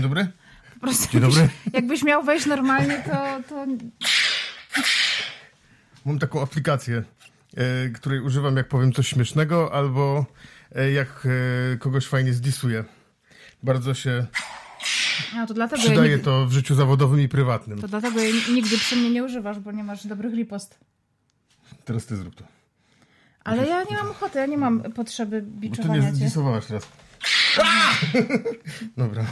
Dzień dobry. Po prostu Dzień dobry. Jakbyś, jakbyś miał wejść normalnie, to, to Mam taką aplikację, e, której używam, jak powiem coś śmiesznego, albo e, jak e, kogoś fajnie zdisuję. Bardzo się no, to dlatego ja przydaje nigdy, to w życiu zawodowym i prywatnym. to dlatego jej nigdy przy mnie nie używasz, bo nie masz dobrych ripost. Teraz ty zrób to. Ale ja nie mam ochoty, ja nie mam potrzeby Bo ty biczowania nie cię. zdisowałaś teraz. Dobra.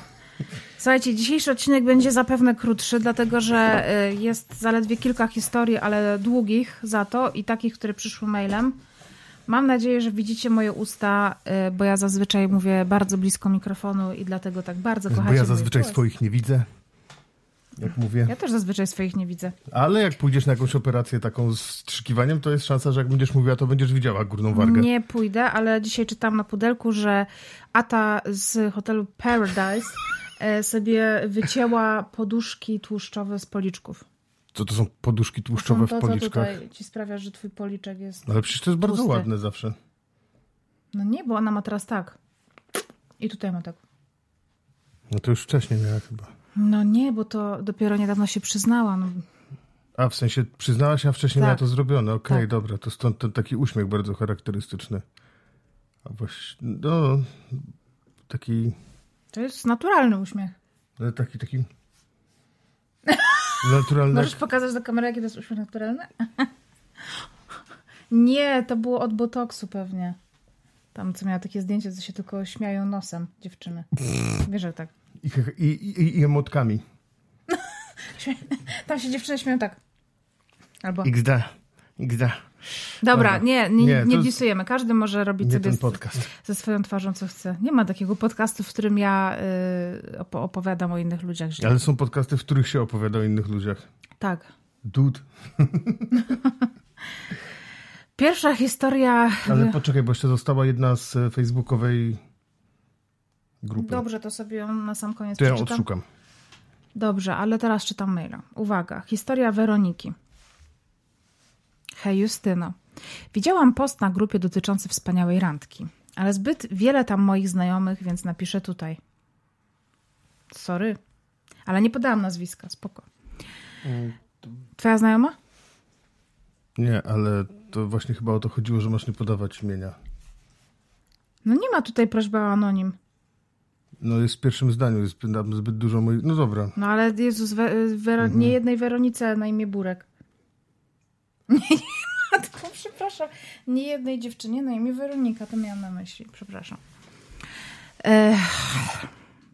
Słuchajcie, dzisiejszy odcinek będzie zapewne krótszy, dlatego że y, jest zaledwie kilka historii, ale długich za to i takich, które przyszły mailem. Mam nadzieję, że widzicie moje usta, y, bo ja zazwyczaj mówię bardzo blisko mikrofonu i dlatego tak bardzo kochacie Bo ja zazwyczaj swoich nie widzę, jak mówię. Ja też zazwyczaj swoich nie widzę. Ale jak pójdziesz na jakąś operację taką z strzykiwaniem, to jest szansa, że jak będziesz mówiła, to będziesz widziała górną wargę. Nie pójdę, ale dzisiaj czytam na pudelku, że Ata z hotelu Paradise sobie wycięła poduszki tłuszczowe z policzków. Co to są poduszki To tłuszczowe są w to, co policzkach? tutaj ci sprawia, że twój policzek jest... Ale przecież to jest bardzo Tłusty. ładne zawsze. No nie, bo ona ma teraz tak. I tutaj ma tak. No to już wcześniej miała chyba. No nie, bo to dopiero niedawno się przyznała. No, A, w sensie przyznała się, a wcześniej Tak. miała to zrobione. Okej, Tak. dobra, to stąd ten taki uśmiech bardzo charakterystyczny. A właśnie, no, taki, to jest naturalny uśmiech. ale taki, taki naturalny. Możesz pokazać do kamery, jaki to jest uśmiech naturalny? nie, to było od botoksu pewnie. Tam, co miała takie zdjęcie, co się tylko śmiają nosem dziewczyny. Wiesz, że tak. I, i, i, I emotkami. Tam się dziewczyny śmieją tak. Albo. XD, XD. Dobra, Dobra. nie, nie, Nie, nie, disujemy. Każdy może robić sobie z, ze swoją twarzą, co chce. Nie ma takiego podcastu, w którym ja y, opo- opowiadam o innych ludziach źle. Ale są podcasty, w których się opowiada o innych ludziach. Tak. Dude. Pierwsza historia. Ale poczekaj, bo jeszcze została jedna z e, facebookowej grupy. Dobrze, to sobie ją na sam koniec To ja przeczytam. odszukam. Dobrze, ale teraz czytam maila. Uwaga, historia Weroniki. Hej Justyno. Widziałam post na grupie dotyczący wspaniałej randki, ale zbyt wiele tam moich znajomych, więc napiszę tutaj. Sorry, ale nie podałam nazwiska, spoko. Twoja znajoma? Nie, ale to właśnie chyba o to chodziło, że masz nie podawać imienia. No nie ma tutaj prośby o anonim. No jest w pierwszym zdaniu, jest tam zbyt dużo moich... No dobra. No ale Jezus, we, Wero, Mhm. nie jednej Weronice na imię Burek. Nie, nie, przepraszam. Nie jednej dziewczynie na imię Weronika, to miałam na myśli, przepraszam. Ech.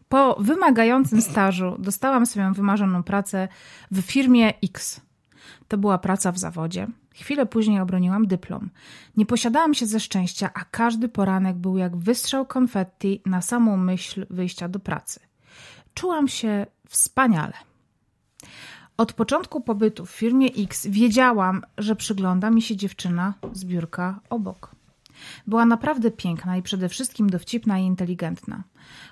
Po wymagającym stażu dostałam swoją wymarzoną pracę w firmie X. To była praca w zawodzie. Chwilę później obroniłam dyplom. Nie posiadałam się ze szczęścia, a każdy poranek był jak wystrzał konfetti na samą myśl wyjścia do pracy. Czułam się wspaniale. Od początku pobytu w firmie X wiedziałam, że przygląda mi się dziewczyna z biurka obok. Była naprawdę piękna i przede wszystkim dowcipna i inteligentna.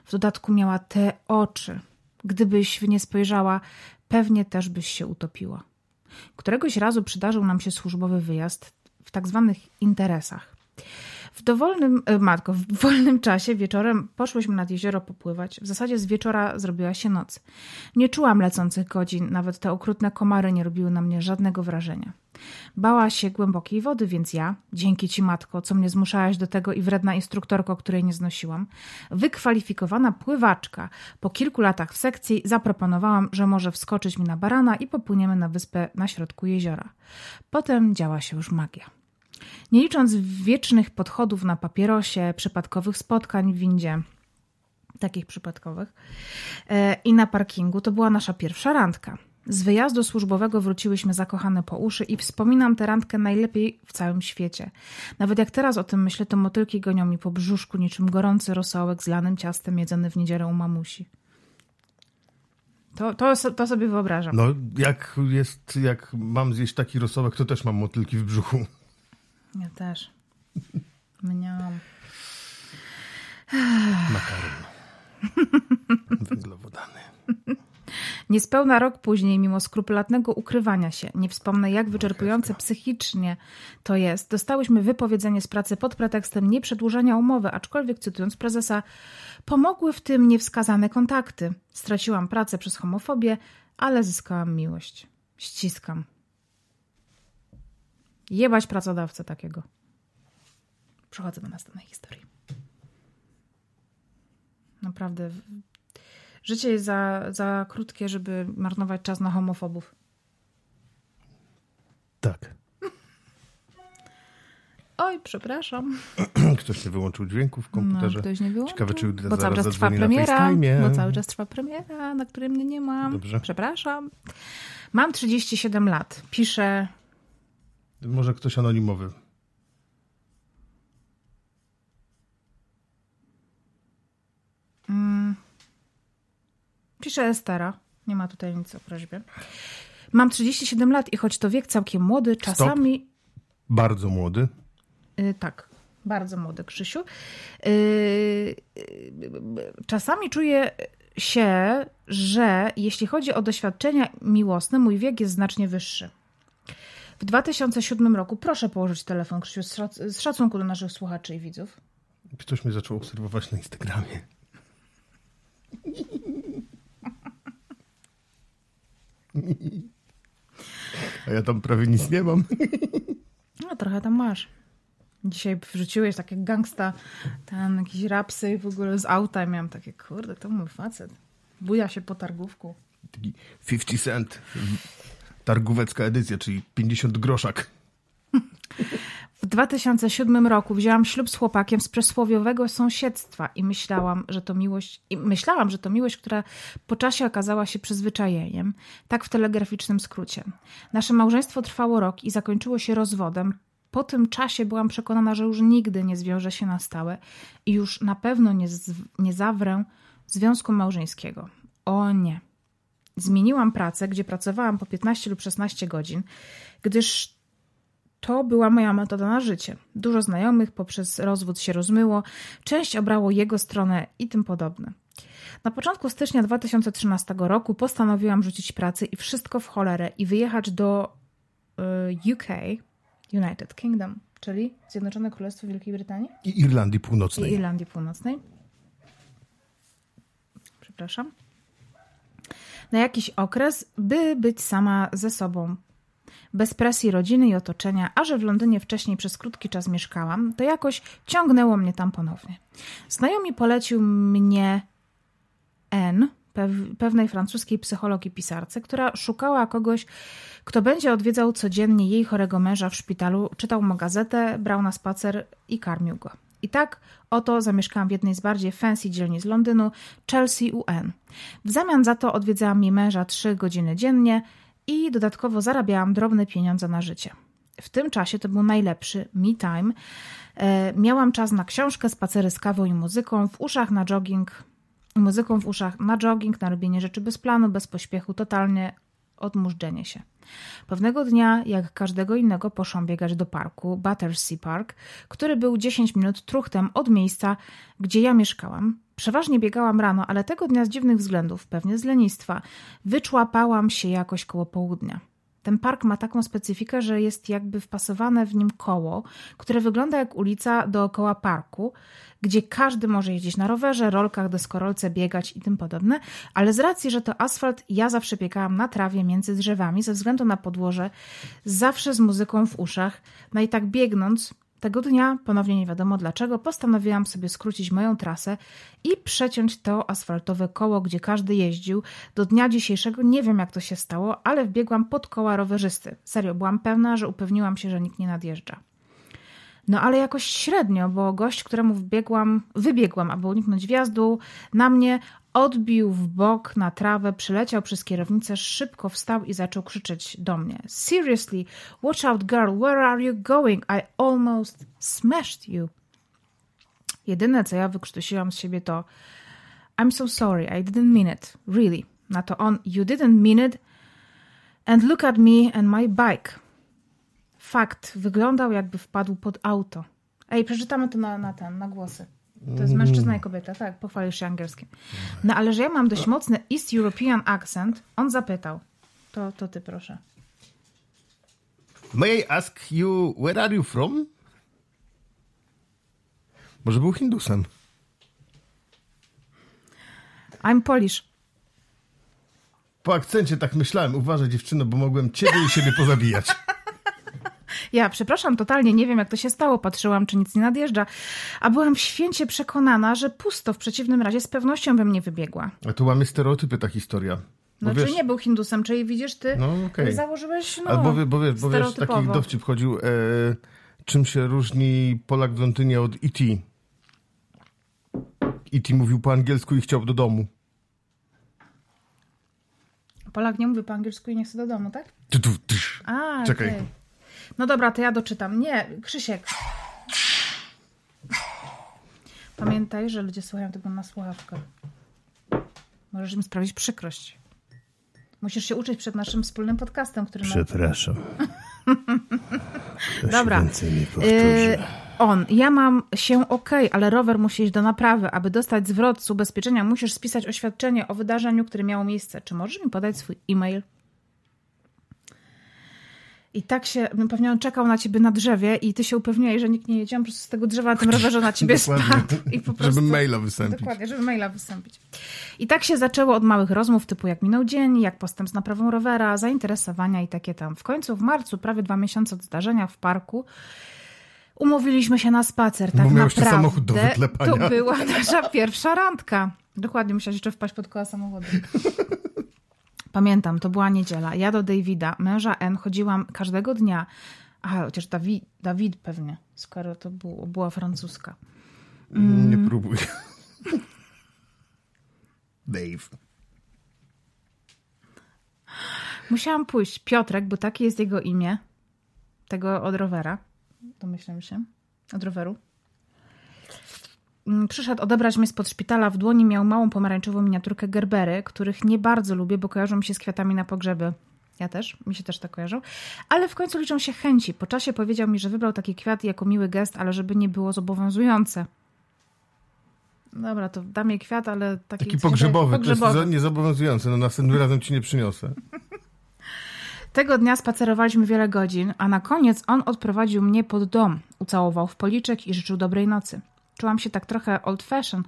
W dodatku miała te oczy. Gdybyś w nie spojrzała, pewnie też byś się utopiła. Któregoś razu przydarzył nam się służbowy wyjazd w tak zwanych interesach. W dowolnym, e, matko, w wolnym czasie wieczorem poszłyśmy nad jezioro popływać. W zasadzie z wieczora zrobiła się noc. Nie czułam lecących godzin, nawet te okrutne komary nie robiły na mnie żadnego wrażenia. Bała się głębokiej wody, więc ja, dzięki ci matko, co mnie zmuszałaś do tego i wredna instruktorko, której nie znosiłam, wykwalifikowana pływaczka, po kilku latach w sekcji zaproponowałam, że może wskoczyć mi na barana i popłyniemy na wyspę na środku jeziora. Potem działa się już magia. Nie licząc wiecznych podchodów na papierosie, przypadkowych spotkań w windzie, takich przypadkowych, e, i na parkingu, to była nasza pierwsza randka. Z wyjazdu służbowego wróciłyśmy zakochane po uszy i wspominam tę randkę najlepiej w całym świecie. Nawet jak teraz o tym myślę, to motylki gonią mi po brzuszku niczym gorący rosołek z lanym ciastem jedzony w niedzielę u mamusi. To, to, to sobie wyobrażam. No jak jest, jak mam zjeść taki rosołek, to też mam motylki w brzuchu. Ja też. Mniam. Makaron. Węglowodany. Niespełna rok później, mimo skrupulatnego ukrywania się, nie wspomnę jak wyczerpujące psychicznie to jest, dostałyśmy wypowiedzenie z pracy pod pretekstem nieprzedłużenia umowy, aczkolwiek cytując prezesa, pomogły w tym niewskazane kontakty. Straciłam pracę przez homofobię, ale zyskałam miłość. Ściskam. Jebać pracodawcę takiego. Przechodzę do następnej historii. Naprawdę. Życie jest za, za krótkie, żeby marnować czas na homofobów. Tak. Oj, przepraszam. Ktoś nie wyłączył dźwięku w komputerze. No, ktoś nie wyłączył. Ciekawe, czy bo cały czas trwa premiera. Bo cały czas trwa premiera, na której mnie nie ma. Dobrze. Przepraszam. Mam 37 lat. Piszę. Może ktoś anonimowy. Mm. Pisze Estera. Nie ma tutaj nic o prośbie. Mam 37 lat i choć to wiek całkiem młody, czasami. Stop. Bardzo młody. Yy, tak, bardzo młody, Krzysiu. Yy, czasami czuję się, że jeśli chodzi o doświadczenia miłosne, mój wiek jest znacznie wyższy. W 2007 roku, proszę położyć telefon, Krzysiu, z, szac z szacunku do naszych słuchaczy i widzów. Ktoś mnie zaczął obserwować na Instagramie. A ja tam prawie nic nie mam. No trochę tam masz. Dzisiaj wrzuciłeś takie gangsta, ten jakiś rapsy i w ogóle z auta i miałam takie, kurde, to mój facet. Buja się po targówku. Taki 50 cent. Targówecka edycja, czyli 50 groszak. W 2007 roku wzięłam ślub z chłopakiem z przysłowiowego sąsiedztwa i myślałam, że to miłość, myślałam, że to miłość, która po czasie okazała się przyzwyczajeniem, tak w telegraficznym skrócie. Nasze małżeństwo trwało rok i zakończyło się rozwodem. Po tym czasie byłam przekonana, że już nigdy nie zwiąże się na stałe i już na pewno nie, nie zawrę związku małżeńskiego. O nie. Zmieniłam pracę, gdzie pracowałam po 15 lub 16 godzin, gdyż to była moja metoda na życie. Dużo znajomych poprzez rozwód się rozmyło, część obrało jego stronę i tym podobne. Na początku stycznia 2013 roku postanowiłam rzucić pracę i wszystko w cholerę i wyjechać do y, UK, United Kingdom, czyli Zjednoczone Królestwo Wielkiej Brytanii i Irlandii Północnej. I Irlandii Północnej. Przepraszam. Na jakiś okres, by być sama ze sobą, bez presji rodziny i otoczenia, a że w Londynie wcześniej przez krótki czas mieszkałam, to jakoś ciągnęło mnie tam ponownie. Znajomi polecił mnie N, pewnej francuskiej psychologii pisarce, która szukała kogoś, kto będzie odwiedzał codziennie jej chorego męża w szpitalu, czytał mu gazetę, brał na spacer i karmił go. I tak oto zamieszkałam w jednej z bardziej fancy dzielnic Londynu, Chelsea UN. W zamian za to odwiedzałam jej męża trzy godziny dziennie – i dodatkowo zarabiałam drobne pieniądze na życie. W tym czasie to był najlepszy me time. E, miałam czas na książkę, spacery z kawą i muzyką, w uszach na jogging, muzyką w uszach na jogging, na robienie rzeczy bez planu, bez pośpiechu, totalnie odmurzdzenie się. Pewnego dnia, jak każdego innego, poszłam biegać do parku, Battersea Park, który był 10 minut truchtem od miejsca, gdzie ja mieszkałam. Przeważnie biegałam rano, ale tego dnia z dziwnych względów, pewnie z lenistwa, wyczłapałam się jakoś koło południa. Ten park ma taką specyfikę, że jest jakby wpasowane w nim koło, które wygląda jak ulica dookoła parku, gdzie każdy może jeździć na rowerze, rolkach, deskorolce, biegać i tym podobne, ale z racji, że to asfalt, ja zawsze biegałam na trawie między drzewami ze względu na podłoże, zawsze z muzyką w uszach. No i tak biegnąc, tego dnia, ponownie nie wiadomo dlaczego, postanowiłam sobie skrócić moją trasę i przeciąć to asfaltowe koło, gdzie każdy jeździł. Do dnia dzisiejszego nie wiem, jak to się stało, ale wbiegłam pod koła rowerzysty. Serio, byłam pewna, że upewniłam się, że nikt nie nadjeżdża. No ale jakoś średnio, bo gość, któremu wbiegłam, wybiegłam, aby uniknąć wjazdu, na mnie odbił w bok na trawę, przyleciał przez kierownicę, szybko wstał i zaczął krzyczeć do mnie. Seriously, watch out girl, where are you going? I almost smashed you. Jedyne, co ja wykrztusiłam z siebie to I'm so sorry, I didn't mean it, really. Na to on, you didn't mean it and look at me and my bike. Fakt, wyglądał jakby wpadł pod auto. Ej, przeczytamy to na, na ten, na głosy. To jest mężczyzna i kobieta, tak, pochwalisz się angielskim. No ale że ja mam dość mocny East European accent, on zapytał. To, to ty proszę. May I ask you, where are you from? Może był Hindusem. I'm Polish. Po akcencie tak myślałem. Uważaj dziewczyno, bo mogłem ciebie i siebie pozabijać. Ja przepraszam totalnie, nie wiem jak to się stało, patrzyłam czy nic nie nadjeżdża, a byłam święcie przekonana, że pusto w przeciwnym razie z pewnością bym nie wybiegła. A tu mamy stereotypy ta historia. Bo No wiesz, czy nie był Hindusem, czyli widzisz ty, No, okej. założyłeś no, Albo wie, bo, wiesz, bo wiesz, taki dowcip chodził, e, czym się różni Polak w Londynie od E.T. E.T. mówił po angielsku i chciał do domu. Polak nie mówi po angielsku i nie chce do domu, tak? Tu, tu, tysz. A, Czekaj. okej. No dobra, to ja doczytam. Nie, Krzysiek. Pamiętaj, że ludzie słuchają tego na słuchawkach. Możesz im sprawić przykrość. Musisz się uczyć przed naszym wspólnym podcastem, który... ma- Przepraszam. Dobra. Y, on. Ja mam się ok, ale rower musi iść do naprawy. Aby dostać zwrot z ubezpieczenia, musisz spisać oświadczenie o wydarzeniu, które miało miejsce. Czy możesz mi podać swój e-mail? I tak się, pewnie on czekał na ciebie na drzewie i ty się upewniłeś, że nikt nie jedzie, on po prostu z tego drzewa na tym rowerze na ciebie spadł. I po prostu... Żeby maila wystąpić. Dokładnie, żeby maila wystąpić. I tak się zaczęło od małych rozmów typu jak minął dzień, jak postęp z naprawą rowera, zainteresowania i takie tam. W końcu w marcu, prawie dwa miesiące od zdarzenia w parku, umówiliśmy się na spacer. Tak Bo miałeś naprawdę samochód do wyklepania. to była nasza pierwsza randka. Dokładnie, musiałeś jeszcze wpaść pod koła samochodu. Pamiętam, to była niedziela. Ja do Davida, męża N, chodziłam każdego dnia. Aha, chociaż Dawid, Dawid pewnie, skoro to było, była francuska. Nie próbuj. Dave. Musiałam pójść. Piotrek, bo takie jest jego imię. Tego od rowera. Domyślam się. Od roweru. Mm, Przyszedł odebrać mnie spod szpitala. W dłoni miał małą pomarańczową miniaturkę Gerbery, których nie bardzo lubię, bo kojarzą mi się z kwiatami na pogrzeby. Ja też, mi się też tak kojarzą. Ale w końcu liczą się chęci. Po czasie powiedział mi, że wybrał taki kwiat jako miły gest, ale żeby nie było zobowiązujące. Dobra, to dam jej kwiat, ale taki, Taki pogrzebowy, to pogrzebowy. jest niezobowiązujące. No następnym razem ci nie przyniosę. Tego dnia spacerowaliśmy wiele godzin, a na koniec on odprowadził mnie pod dom, ucałował w policzek i życzył dobrej nocy. Czułam się tak trochę old fashion,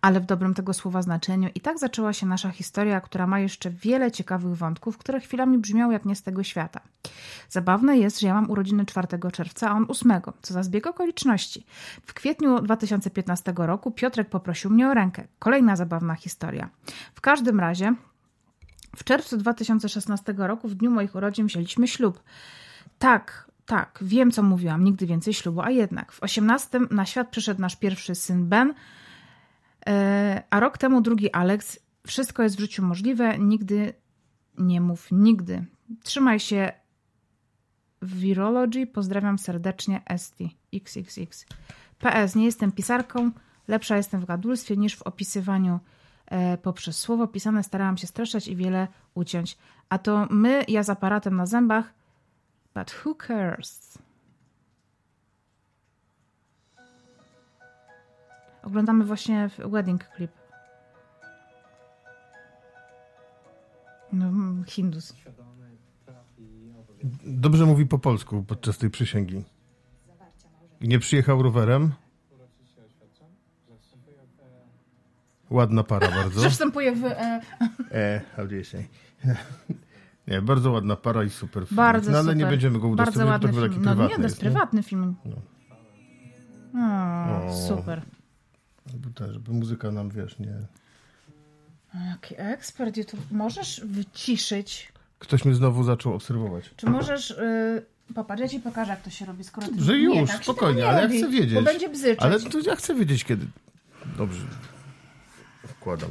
ale w dobrym tego słowa znaczeniu. I tak zaczęła się nasza historia, która ma jeszcze wiele ciekawych wątków, które chwilami brzmią jak nie z tego świata. Zabawne jest, że ja mam urodziny 4 czerwca, a on 8. Co za zbieg okoliczności. W kwietniu 2015 roku Piotrek poprosił mnie o rękę. Kolejna zabawna historia. W każdym razie w czerwcu 2016 roku, w dniu moich urodzin, wzięliśmy ślub. Tak, tak, wiem co mówiłam, nigdy więcej ślubu, a jednak. W 18 na świat przyszedł nasz pierwszy syn Ben, e, a rok temu drugi Alex. Wszystko jest w życiu możliwe, nigdy nie mów nigdy. Trzymaj się Virology, pozdrawiam serdecznie ST XXX. PS, nie jestem pisarką, lepsza jestem w gadulstwie niż w opisywaniu e, poprzez słowo pisane starałam się streszczać i wiele uciąć. A to my, ja z aparatem na zębach, but who cares? Oglądamy właśnie wedding clip. No, Hindus. Dobrze mówi po polsku podczas tej przysięgi. I nie przyjechał rowerem. Ładna para bardzo. Że wstępuje w... E, E, how do you say? Nie, bardzo ładna para i super film. bardzo No ale super. nie będziemy go udostępniać, to chyba taki film. No prywatny nie, to jest nie? prywatny film. O, O. super. Żeby, te, żeby muzyka nam, wiesz, nie... Jaki ekspert YouTube. Możesz wyciszyć? Ktoś mnie znowu zaczął obserwować. Czy możesz... Y, popatrz, ja ci pokażę, jak to się robi, skoro ty... Że nie, już, tak się spokojnie, tego nie ale ja robi, chcę wiedzieć. Bo będzie bzyczeć. Ale to ja chcę wiedzieć, kiedy... Dobrze. Wkładam.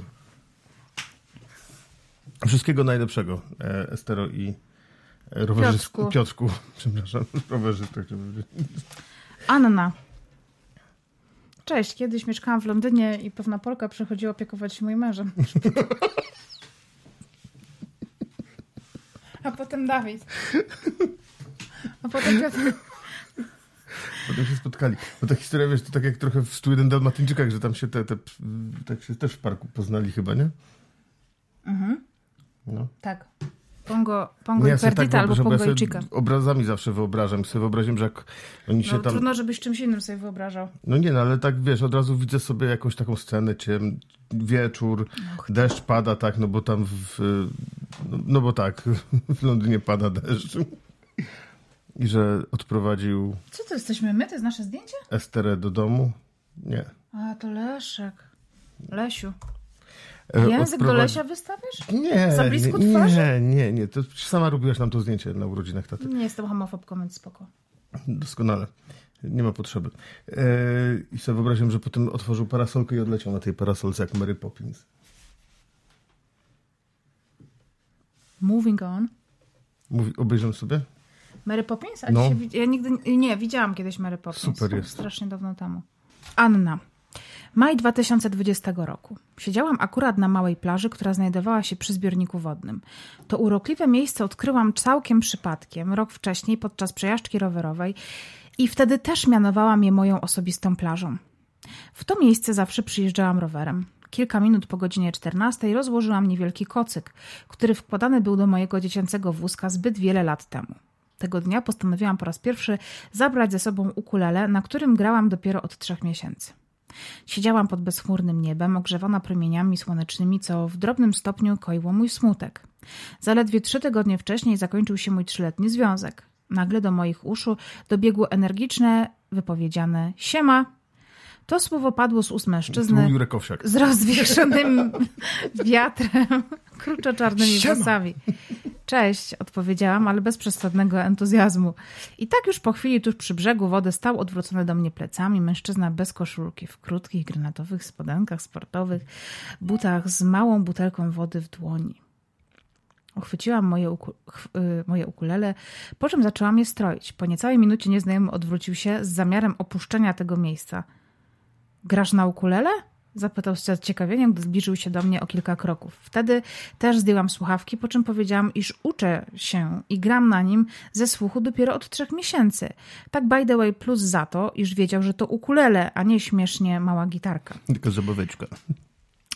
Wszystkiego najlepszego, e, Estero i rowerzystku. Piotrku. Piotrku, przepraszam, powiedzieć. Anna. Cześć, kiedyś mieszkałam w Londynie i pewna Polka przychodziła opiekować się moim mężem. A potem Dawid. A potem Piotr. potem się spotkali. Bo ta historia, wiesz, to tak jak trochę w 101 Dalmatyńczykach, że tam się te, te, tak się też w parku poznali chyba, nie? Mhm. No. Tak. Pongo, Pongo i ja sobie Perdita tak albo Pongo ja i Chica. obrazami zawsze wyobrażam. Sobie wyobraziłem, że jak oni się No, tam... Trudno, żebyś czymś innym sobie wyobrażał. No nie, no ale tak wiesz, od razu widzę sobie jakąś taką scenę, ciem, wieczór, deszcz pada, tak, no bo tam w, no, no bo tak, w Londynie pada deszcz. I że odprowadził Co to jesteśmy my? To jest nasze zdjęcie? Esterę do domu. Nie. A, to Leszek. Lesiu. E, język do odprowadzi- Lesia wystawiasz? Nie, Za blisko nie, twarzy? nie, nie, nie. To sama robiłaś nam to zdjęcie na urodzinach taty. Nie jestem homofobką, więc spoko. Doskonale. Nie ma potrzeby. E, I sobie wyobraziłem, że potem otworzył parasolkę i odleciał na tej parasolce jak Mary Poppins. Moving on. Mówi, obejrzę sobie? Mary Poppins? A No. dzisiaj, ja nigdy, nie, widziałam kiedyś Mary Poppins. Super jest. Strasznie dawno temu. Anna. Maj 2020 roku. Siedziałam akurat na małej plaży, która znajdowała się przy zbiorniku wodnym. To urokliwe miejsce odkryłam całkiem przypadkiem, rok wcześniej podczas przejażdżki rowerowej i wtedy też mianowałam je moją osobistą plażą. W to miejsce zawsze przyjeżdżałam rowerem. Kilka minut po godzinie 14 rozłożyłam niewielki kocyk, który wkładany był do mojego dziecięcego wózka zbyt wiele lat temu. Tego dnia postanowiłam po raz pierwszy zabrać ze sobą ukulele, na którym grałam dopiero od trzech miesięcy. Siedziałam pod bezchmurnym niebem, ogrzewana promieniami słonecznymi, co w drobnym stopniu koiło mój smutek. Zaledwie trzy tygodnie wcześniej zakończył się mój trzyletni związek. Nagle do moich uszu dobiegło energiczne, wypowiedziane siema. To słowo padło z ust mężczyzny z rozwieszonym wiatrem, kruczo-czarnymi włosami. Cześć, odpowiedziałam, ale bez przesadnego entuzjazmu. I tak już po chwili tuż przy brzegu wody stał odwrócony do mnie plecami mężczyzna bez koszulki, w krótkich, granatowych spodenkach sportowych, butach z małą butelką wody w dłoni. Uchwyciłam moje, uku- y, moje ukulele, po czym zaczęłam je stroić. Po niecałej minucie nieznajomy odwrócił się z zamiarem opuszczenia tego miejsca. Grasz na ukulele? Zapytał z zaciekawieniem, gdy zbliżył się do mnie o kilka kroków. Wtedy też zdjęłam słuchawki, po czym powiedziałam, iż uczę się i gram na nim ze słuchu dopiero od trzech miesięcy. Tak by the way plus za to, iż wiedział, że to ukulele, a nie śmiesznie mała gitarka. Tylko zabaweczka.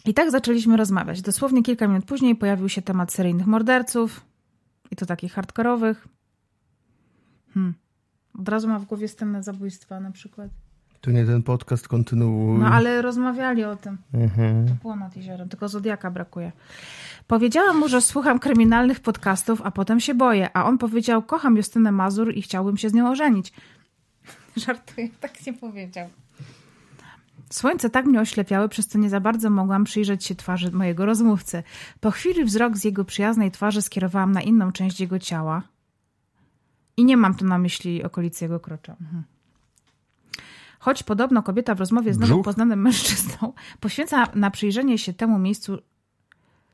I tak zaczęliśmy rozmawiać. Dosłownie kilka minut później pojawił się temat seryjnych morderców i to takich hardkorowych. Hmm. Od razu ma w głowie scenę zabójstwa na przykład. To nie ten podcast, kontynuuj. No ale rozmawiali o tym. Mhm. Było nad jeziorem, tylko Zodiaka brakuje. Powiedziałam mu, że słucham kryminalnych podcastów, a potem się boję. A on powiedział, kocham Justynę Mazur i chciałbym się z nią ożenić. Żartuję, tak nie powiedział. Słońce tak mnie oślepiało, przez co nie za bardzo mogłam przyjrzeć się twarzy mojego rozmówcy. Po chwili wzrok z jego przyjaznej twarzy skierowałam na inną część jego ciała. I nie mam tu na myśli okolicy jego krocza. Mhm. Choć podobno kobieta w rozmowie z nowo poznanym mężczyzną poświęca na przyjrzenie się temu miejscu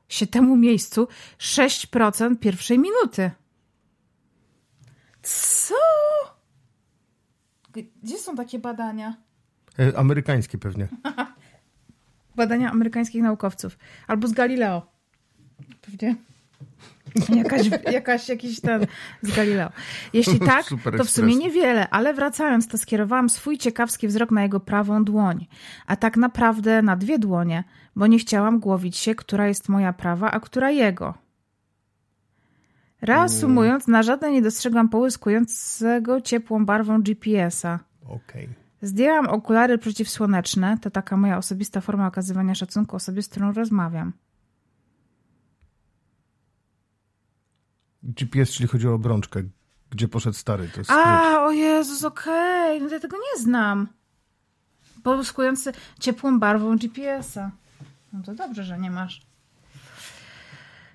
się temu miejscu 6% pierwszej minuty. Co? Gdzie są takie badania? E, Amerykańskie pewnie. Badania amerykańskich naukowców. Albo z Galileo. Pewnie. Jakaś, jakaś, jakiś ten z Galileo. Jeśli tak, to w sumie niewiele, ale wracając, to skierowałam swój ciekawski wzrok na jego prawą dłoń, a tak naprawdę na dwie dłonie, bo nie chciałam głowić się, która jest moja prawa, a która jego. Reasumując, na żadne nie dostrzegłam połyskującego ciepłą barwą GPS-a. Okej. Zdjęłam okulary przeciwsłoneczne, to taka moja osobista forma okazywania szacunku osobie, z którą rozmawiam. GPS, czyli chodzi o obrączkę. Gdzie poszedł stary? To jest skrót. A, o Jezus, okej, no to ja tego nie znam. Połyskujący ciepłą barwą GPS-a. No to dobrze, że nie masz.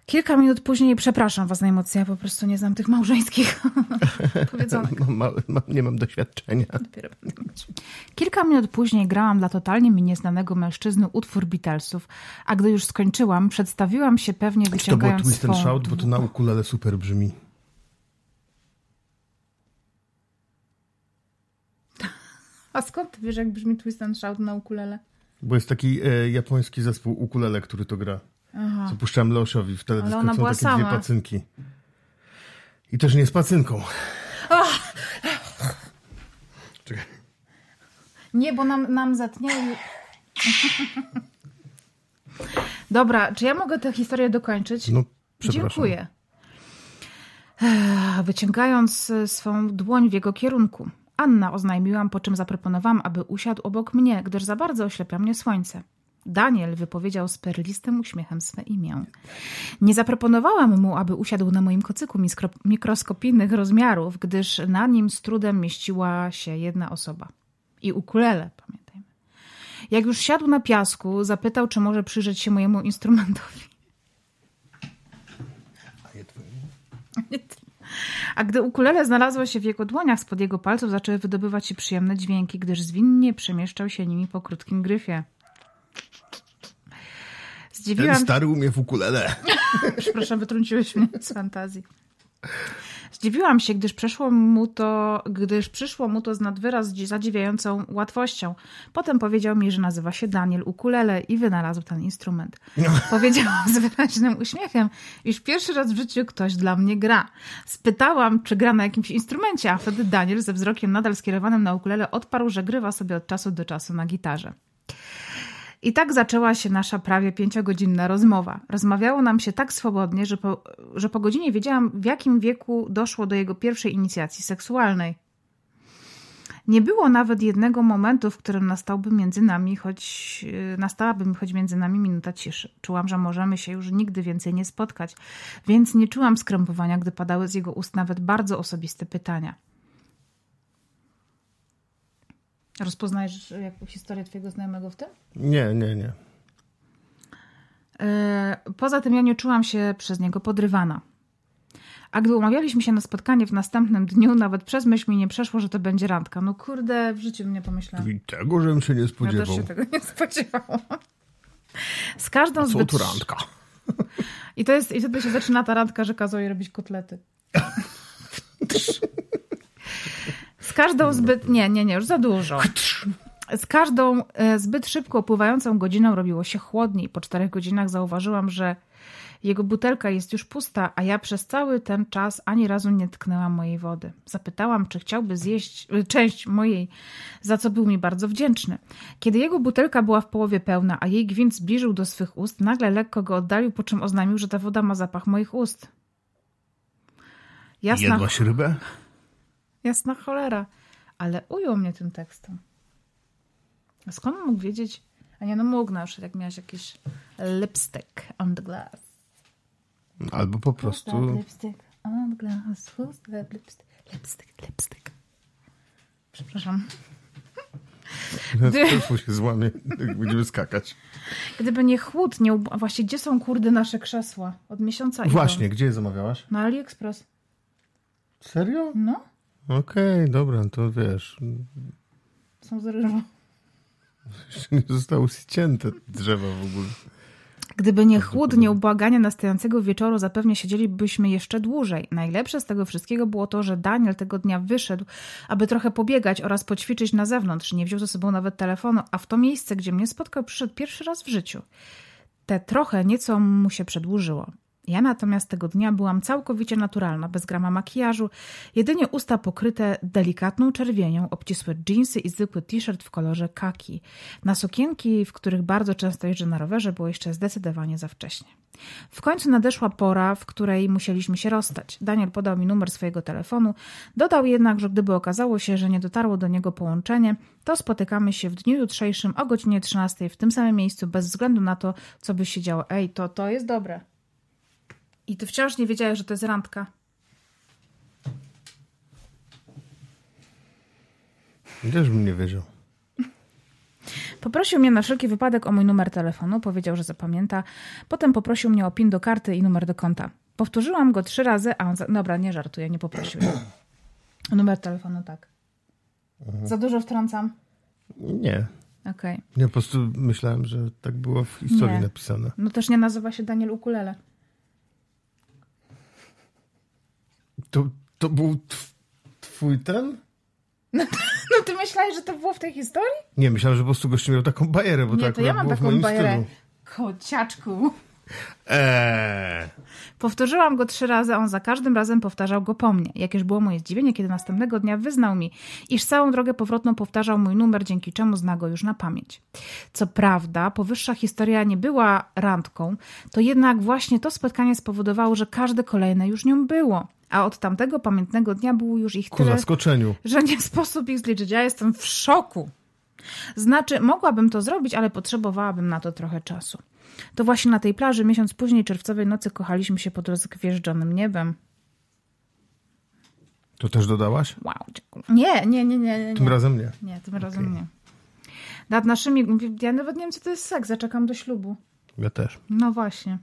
Kilka minut później, przepraszam was najmocniej, ja po prostu nie znam tych małżeńskich powiedzonek. Mam, ma, ma, nie mam doświadczenia. Dopiero. Kilka minut później grałam dla totalnie mi nieznanego mężczyzny utwór Beatlesów, a gdy już skończyłam, przedstawiłam się pewnie Czy to wyciągając Twist and swą... Shout? Bo to na ukulele super brzmi. A skąd ty wiesz, jak brzmi Twist and Shout na ukulele? Bo jest taki e, japoński zespół ukulele, który to gra. Aha. Co puszczałem Leosiowi w teledysku. ona Są była takie sama. dwie pacynki. I też nie z pacynką. Czekaj. Nie, bo nam, nam zatnieli. Dobra, czy ja mogę tę historię dokończyć? No, przepraszam. Dziękuję. Wyciągając e, swą dłoń w jego kierunku. Anna oznajmiłam, po czym zaproponowałam, aby usiadł obok mnie, gdyż za bardzo oślepia mnie słońce. Daniel wypowiedział z perlistym uśmiechem swe imię. Nie zaproponowałam mu, aby usiadł na moim kocyku mikroskopijnych rozmiarów, gdyż na nim z trudem mieściła się jedna osoba. I ukulele, pamiętajmy. Jak już siadł na piasku, zapytał, czy może przyjrzeć się mojemu instrumentowi. A gdy ukulele znalazło się w jego dłoniach, spod jego palców zaczęły wydobywać się przyjemne dźwięki, gdyż zwinnie przemieszczał się nimi po krótkim gryfie. Ten Zdziwiłam stary umie w ukulele. Przepraszam, wytrąciłeś mnie z fantazji. Zdziwiłam się, gdyż przeszło mu to, gdyż przyszło mu to z nadwyraz dzi- zadziwiającą łatwością. Potem powiedział mi, że nazywa się Daniel Ukulele i wynalazł ten instrument. Powiedział z wyraźnym uśmiechem, iż pierwszy raz w życiu ktoś dla mnie gra. Spytałam, czy gra na jakimś instrumencie, a wtedy Daniel ze wzrokiem nadal skierowanym na ukulele odparł, że grywa sobie od czasu do czasu na gitarze. I tak zaczęła się nasza prawie pięciogodzinna rozmowa. Rozmawiało nam się tak swobodnie, że po, że po godzinie wiedziałam, w jakim wieku doszło do jego pierwszej inicjacji seksualnej. Nie było nawet jednego momentu, w którym nastałby między nami, choć yy, nastałaby choć między nami minuta ciszy. Czułam, że możemy się już nigdy więcej nie spotkać, więc nie czułam skrępowania, gdy padały z jego ust nawet bardzo osobiste pytania. Rozpoznajesz jakąś historię twojego znajomego w tym? Nie, nie, nie. E, Poza tym ja nie czułam się przez niego podrywana. A gdy umawialiśmy się na spotkanie w następnym dniu, nawet przez myśl mi nie przeszło, że to będzie randka. No kurde, w życiu bym nie pomyślałam. I tego, żebym się nie Ja też spodziewał. się tego nie spodziewałam. Z każdą Co zbyt... tu randka? I to jest, i wtedy się zaczyna ta randka, że kazał jej robić kotlety. Z każdą zbyt... Nie, nie, nie, już za dużo. Z każdą e, zbyt szybko upływającą godziną robiło się chłodniej. Po czterech godzinach zauważyłam, że jego butelka jest już pusta, a ja przez cały ten czas ani razu nie tknęłam mojej wody. Zapytałam, czy chciałby zjeść e, część mojej, za co był mi bardzo wdzięczny. Kiedy jego butelka była w połowie pełna, a jej gwint zbliżył do swych ust, nagle lekko go oddalił, po czym oznajmił, że ta woda ma zapach moich ust. Jasna, Jadłaś rybę? Jasna cholera. Ale ujął mnie tym tekstem. A skąd mógł wiedzieć? A nie, no mógł na przykład, jak miałaś jakiś lipstick on the glass. Albo po Who's prostu... lipstick on the glass? Who's that lipstick? Lipstick, lipstick. Przepraszam. Też mu się złamie, jak będziemy skakać. Gdyby nie chłód, nie... ub- a Właśnie, gdzie są kurde nasze krzesła? Od miesiąca idą. Właśnie, gdzie je zamawiałaś? Na AliExpress. Serio? No, Okej, dobra, to wiesz. są z ryżu. Jeszcze nie zostały ścięte drzewa w ogóle. Gdyby nie chłód, nieubłaganie nastającego wieczoru, zapewne siedzielibyśmy jeszcze dłużej. Najlepsze z tego wszystkiego było to, że Daniel tego dnia wyszedł, aby trochę pobiegać oraz poćwiczyć na zewnątrz. Nie wziął ze sobą nawet telefonu, a w to miejsce, gdzie mnie spotkał, przyszedł pierwszy raz w życiu. Te trochę nieco mu się przedłużyło. Ja natomiast tego dnia byłam całkowicie naturalna, bez grama makijażu, jedynie usta pokryte delikatną czerwienią, obcisłe dżinsy i zwykły t-shirt w kolorze kaki. Na sukienki, w których bardzo często jeżdżę na rowerze, było jeszcze zdecydowanie za wcześnie. W końcu nadeszła pora, w której musieliśmy się rozstać. Daniel podał mi numer swojego telefonu, dodał jednak, że gdyby okazało się, że nie dotarło do niego połączenie, to spotykamy się w dniu jutrzejszym o godzinie 13 w tym samym miejscu, bez względu na to, co by się działo. Ej, to, to jest dobre. I ty wciąż nie wiedziałeś, że to jest randka. Też bym nie wiedział. Poprosił mnie na wszelki wypadek o mój numer telefonu, powiedział, że zapamięta. Potem poprosił mnie o PIN do karty i numer do konta. Powtórzyłam go trzy razy, a on... Za... Dobra, nie żartuję, nie poprosił. O numer telefonu, tak. Za dużo wtrącam? Nie. Okej. Ja po prostu myślałem, że tak było w historii Nie. napisane. No też nie nazywa się Daniel Ukulele. To, to był tw- twój ten? No ty myślałeś, że to było w tej historii? Nie, myślałem, że po prostu gościu miał taką bajerę, bo nie, tak to ja mam taką bajerę. Kociaczku. Eee. Powtórzyłam go trzy razy, a on za każdym razem powtarzał go po mnie. Jakież było moje zdziwienie, kiedy następnego dnia wyznał mi, iż całą drogę powrotną powtarzał mój numer, dzięki czemu zna go już na pamięć. Co prawda, powyższa historia nie była randką, to jednak właśnie to spotkanie spowodowało, że każde kolejne już nią było. A od tamtego pamiętnego dnia było już ich Ku tyle, zaskoczeniu. że nie sposób ich zliczyć. Ja jestem w szoku. Znaczy, mogłabym to zrobić, ale potrzebowałabym na to trochę czasu. To właśnie na tej plaży miesiąc później czerwcowej nocy kochaliśmy się pod rozgwieżdżonym niebem. To też dodałaś? Wow. Nie, nie, nie, nie. nie, Tym razem nie. Nie, tym razem nie. Nad naszymi... Ja nawet nie wiem, co to jest seks. Zaczekam do ślubu. Ja też. No właśnie.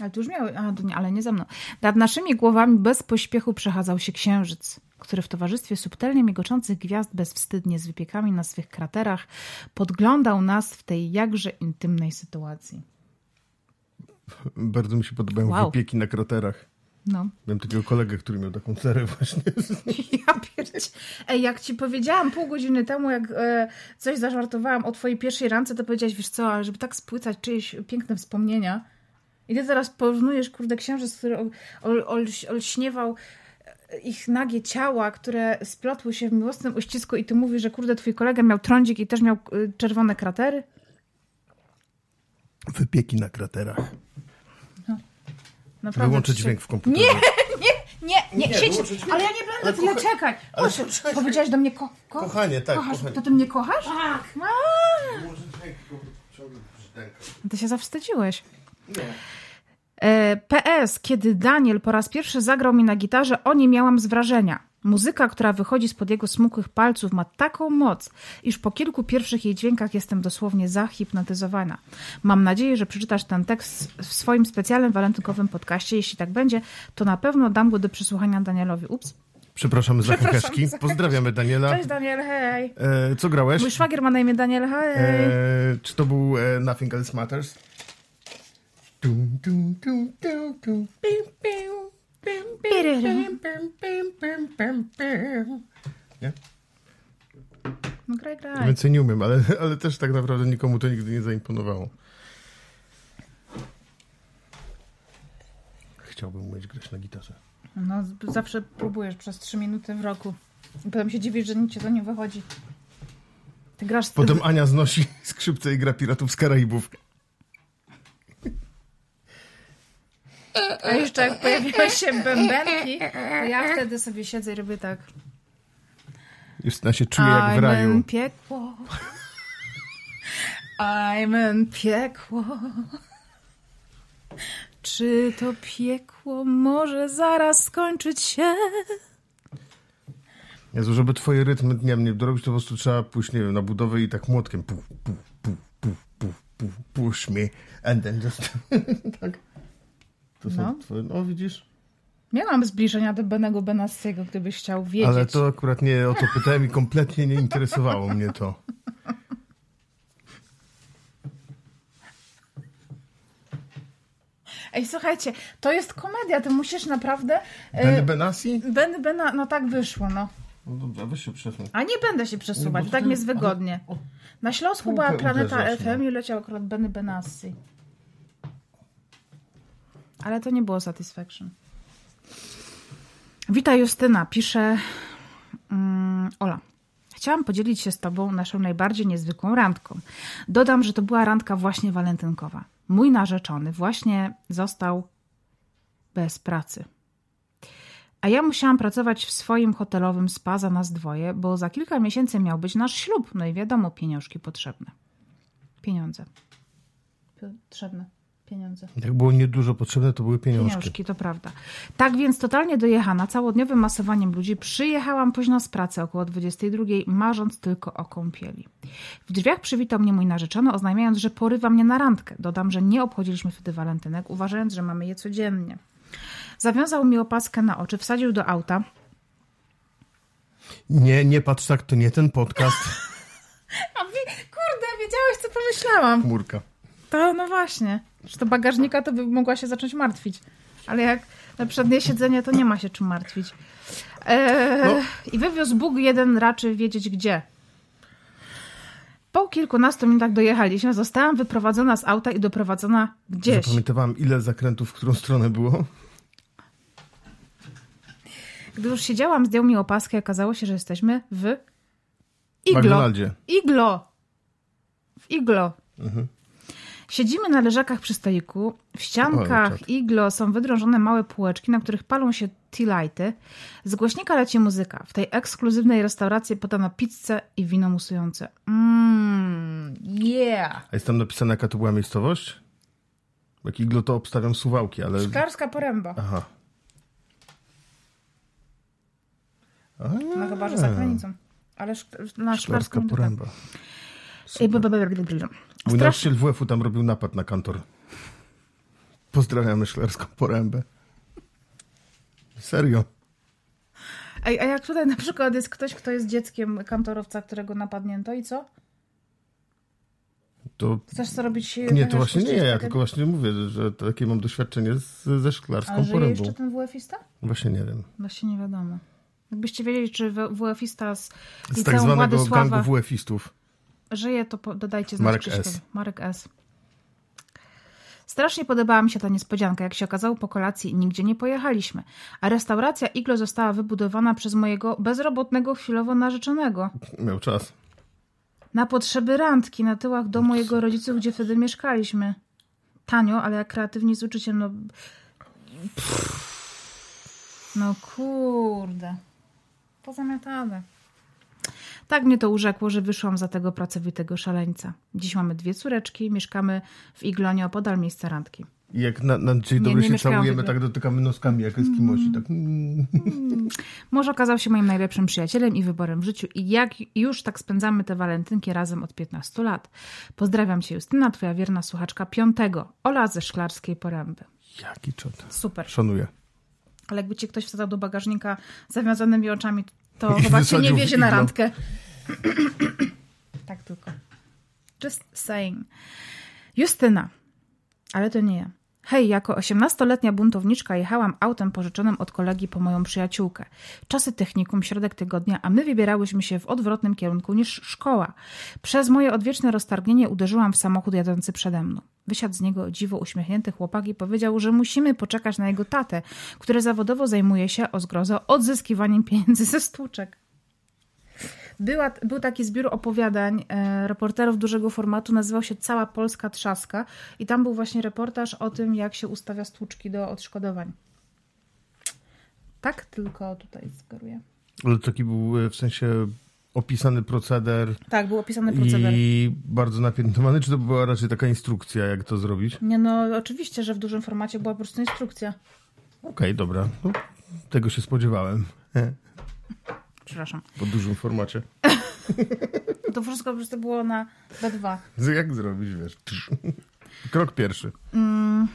Ale tu już miały, a, nie, ale nie ze mną. Nad naszymi głowami bez pośpiechu przechadzał się księżyc, który w towarzystwie subtelnie migoczących gwiazd bezwstydnie z wypiekami na swych kraterach podglądał nas w tej jakże intymnej sytuacji. Bardzo mi się podobają Wow. wypieki na kraterach. No. Miałem takiego kolegę, który miał taką cerę właśnie. Ja pierdzie. Ej, jak ci powiedziałam pół godziny temu, jak e, coś zażartowałam o twojej pierwszej randce, to powiedziałaś, wiesz co, żeby tak spłycać czyjeś piękne wspomnienia. I ty teraz porównujesz, kurde, księżyc, który ol, ol, ol, olśniewał e, ich nagie ciała, które splotły się w miłosnym uścisku i ty mówisz, że kurde, twój kolega miał trądzik i też miał e, czerwone kratery? Wypieki na kraterach. Naprawdę. Wyłączę dźwięk w komputerze. Nie, nie, nie, nie, Nie, siedź. Ale ja nie będę Ale tyle kocha- czekać. ale Proszę, czekaj, powiedziałeś do mnie ko, ko, Kochanie, tak, kochasz. kochanie. To ty mnie kochasz? Tak. Wyłączę dźwięk. Ty się zawstydziłeś. Nie. E, PS, kiedy Daniel po raz pierwszy zagrał mi na gitarze, o nie miałam z wrażenia. Muzyka, która wychodzi spod jego smukłych palców, ma taką moc, iż po kilku pierwszych jej dźwiękach jestem dosłownie zahipnotyzowana. Mam nadzieję, że przeczytasz ten tekst w swoim specjalnym walentynkowym podcaście. Jeśli tak będzie, to na pewno dam go do przesłuchania Danielowi. Ups. Przepraszamy za kakeszki. Pozdrawiamy Daniela. Cześć Daniel, hej. E, co grałeś? Mój szwagier ma na imię Daniel, hej. E, czy to był e, Nothing Else Matters? Pim. Nie? No graj, graj. Więcej nie umiem, ale, ale też tak naprawdę nikomu to nigdy nie zaimponowało. Chciałbym umieć grać na gitarze. No, zawsze próbujesz przez trzy minuty w roku. I potem się dziwisz, że nic ci to nie wychodzi. Ty grasz Potem Ania znosi skrzypce i gra Piratów z Karaibów. A jeszcze jak pojawiły się bębenki, to ja wtedy sobie siedzę i robię tak. Justyna się czuje jak w raju. I'm piekło. I'm piekło. Czy to piekło może zaraz skończyć się? Jezu, żeby twoje rytmy dnia mnie dorobić, to po prostu trzeba pójść, nie wiem, na budowę i tak młotkiem puf, puf, puf, puf, puf, puf, push me and then just... tak. To są No. twoje... No widzisz? Miałam zbliżenia do Benego Benassiego, gdybyś chciał wiedzieć. Ale to akurat nie o to pytałem i kompletnie nie interesowało mnie to. Ej, słuchajcie, to jest komedia, ty musisz naprawdę... e, Benny Benassi? Benny Bena, no tak wyszło, no. No dobra, weź się przesuń. A nie będę się przesuwać, No tak mi jest wygodnie. Na Śląsku była Planeta no. FM i leciał akurat Benny Benassi. Ale to nie było Satisfaction. Witaj Justyna, pisze mm, Ola. Chciałam podzielić się z Tobą naszą najbardziej niezwykłą randką. Dodam, że to była randka właśnie walentynkowa. Mój narzeczony właśnie został bez pracy. A ja musiałam pracować w swoim hotelowym spa za nas dwoje, bo za kilka miesięcy miał być nasz ślub. No i wiadomo, pieniążki potrzebne. Pieniądze. Potrzebne. Pieniądze. Jak było niedużo potrzebne, to były pieniążki. Pieniążki, to prawda. Tak więc totalnie dojechana, całodniowym masowaniem ludzi, przyjechałam późno z pracy około 22, marząc tylko o kąpieli. W drzwiach przywitał mnie mój narzeczony, oznajmiając, że porywa mnie na randkę. Dodam, że nie obchodziliśmy wtedy walentynek, uważając, że mamy je codziennie. Zawiązał mi opaskę na oczy, wsadził do auta. Nie, nie patrz tak, to nie ten podcast. A kurde, wiedziałeś, co pomyślałam. Chmurka. To no właśnie. Że to bagażnika to by mogła się zacząć martwić. Ale jak na przednie siedzenie, to nie ma się czym martwić. Eee, No. I wywiózł Bóg jeden raczy wiedzieć gdzie. Po kilkunastu minutach dojechaliśmy, zostałam wyprowadzona z auta i doprowadzona gdzieś. Zapamiętałam, ile zakrętów w którą stronę było. Gdy już siedziałam, zdjął mi opaskę i okazało się, że jesteśmy w Iglo. McDonaldzie. Iglo. W Iglo. Siedzimy na leżakach przy stoliku. W ściankach czad. iglo są wydrążone małe półeczki, na których palą się tea lighty. Z głośnika leci muzyka. W tej ekskluzywnej restauracji podano pizzę i wino musujące. Mmm, yeah! A jest tam napisane, jaka to była miejscowość? Jak iglo to obstawiam suwałki, ale... Szklarska poręba. Aha. No chyba, że za granicą. Ale szk- na Szklarska poręba. Ej, b- b- b- b- b- Mój Strasz... nauczyciel WF-u tam robił napad na kantor. Pozdrawiamy Szklarską Porębę. Serio. Ej, a jak tutaj na przykład jest ktoś, kto jest dzieckiem kantorowca, którego napadnięto i co? To... Chcesz co robić? Nie, to właśnie nie ja, tylko właśnie mówię, że takie mam doświadczenie z, ze Szklarską A żyje Porębą. jeszcze ten WF-ista? Właśnie nie wiem. Właśnie nie wiadomo. Jakbyście wiedzieli, czy WF-ista z Z tak zwanego Władysława gangu WF-istów. Żyje, to po- dodajcie znać Marek Krzyśkowi. S. Marek S. Strasznie podobała mi się ta niespodzianka. Jak się okazało, po kolacji nigdzie nie pojechaliśmy. A restauracja Iglo została wybudowana przez mojego bezrobotnego chwilowo narzeczonego. Miał czas. Na potrzeby randki na tyłach domu jego rodziców, gdzie wtedy mieszkaliśmy. Tanio, ale jak kreatywni z uczuciem, no... No kurde. Pozamiatane. Tak mnie to urzekło, że wyszłam za tego pracowitego szaleńca. Dziś mamy dwie córeczki, mieszkamy w Iglonie opodal miejsca randki. I jak na, na dzień dobry nie się całujemy, tak dotykamy noskami jak Eskimosi. Tak. mm. Mąż okazał się moim najlepszym przyjacielem i wyborem w życiu i jak już tak spędzamy te walentynki razem od 15 lat. Pozdrawiam cię Justyna, twoja wierna słuchaczka piątego, Ola ze Szklarskiej Poręby. Jaki czot. Super. Szanuję. Ale jakby cię ktoś wsadzał do bagażnika zawiązanymi oczami, to I chyba wysadził nie wiezie na randkę. tak tylko. Just saying. Justyna. Ale to nie ja. Hej, jako 18-letnia buntowniczka jechałam autem pożyczonym od kolegi po moją przyjaciółkę. Czasy technikum, środek tygodnia, a my wybierałyśmy się w odwrotnym kierunku niż szkoła. Przez moje odwieczne roztargnienie uderzyłam w samochód jadący przede mną. Wysiadł z niego dziwo uśmiechnięty chłopak i powiedział, że musimy poczekać na jego tatę, który zawodowo zajmuje się, o zgrozo, odzyskiwaniem pieniędzy ze stłuczek. Była, był taki zbiór opowiadań e, reporterów dużego formatu, nazywał się Cała Polska Trzaska i tam był właśnie reportaż o tym, jak się ustawia stłuczki do odszkodowań. Tak tylko tutaj zgaruję. Ale taki był e, w sensie opisany proceder Tak, był opisany proceder. i bardzo napiętnowany, czy to była raczej taka instrukcja, jak to zrobić? Okej, Nie no, oczywiście, że w dużym formacie była po prostu instrukcja. dobra. No, tego się spodziewałem. Przepraszam. Po dużym formacie. To wszystko po prostu było na B2. Jak zrobić, wiesz? Krok pierwszy. Mm.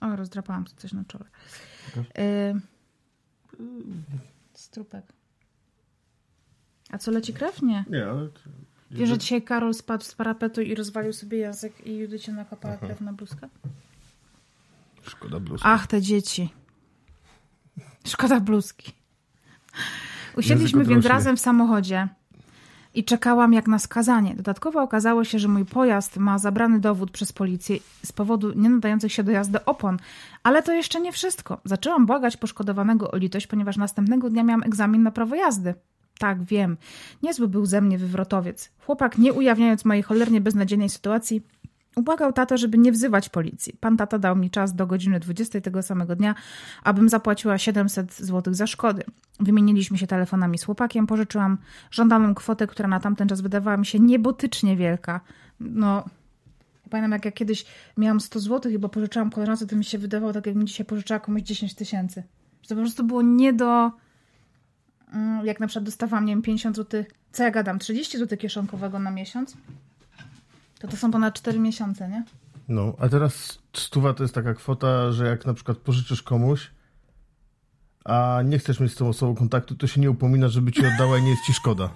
O, rozdrapałam coś na czole. Y... Strupek. A co, leci krew? Nie. Nie, ale... Wiesz, że dzisiaj Karol spadł z parapetu i rozwalił sobie język i Judycie nakopała krew na bluzkę? Szkoda bluzki. Ach, te dzieci. Szkoda bluzki. Usiedliśmy więc razem w samochodzie i czekałam jak na skazanie. Dodatkowo okazało się, że mój pojazd ma zabrany dowód przez policję z powodu nie nadających się do jazdy opon. Ale to jeszcze nie wszystko. Zaczęłam błagać poszkodowanego o litość, ponieważ następnego dnia miałam egzamin na prawo jazdy. Tak, wiem. Niezły był ze mnie wywrotowiec. Chłopak, nie ujawniając mojej cholernie beznadziejnej sytuacji, Ubłagał tatę, żeby nie wzywać policji. Pan tata dał mi czas do godziny 20 tego samego dnia, abym zapłaciła 700 zł za szkody. Wymieniliśmy się telefonami z chłopakiem, pożyczyłam żądaną kwotę, która na tamten czas wydawała mi się niebotycznie wielka. No, pamiętam jak ja kiedyś miałam 100 zł, chyba pożyczałam koleżance, to mi się wydawało tak, jakbym dzisiaj pożyczała komuś 10 tysięcy. To po prostu było nie do... Mm, Jak na przykład dostawałam, nie wiem, 50 zł, co ja gadam, 30 zł kieszonkowego na miesiąc, to to są ponad 4 miesiące, nie? No, a teraz stuwa to jest taka kwota, że jak na przykład pożyczysz komuś, a nie chcesz mieć z tą osobą kontaktu, to się nie upomina, żeby ci oddała i nie jest ci szkoda.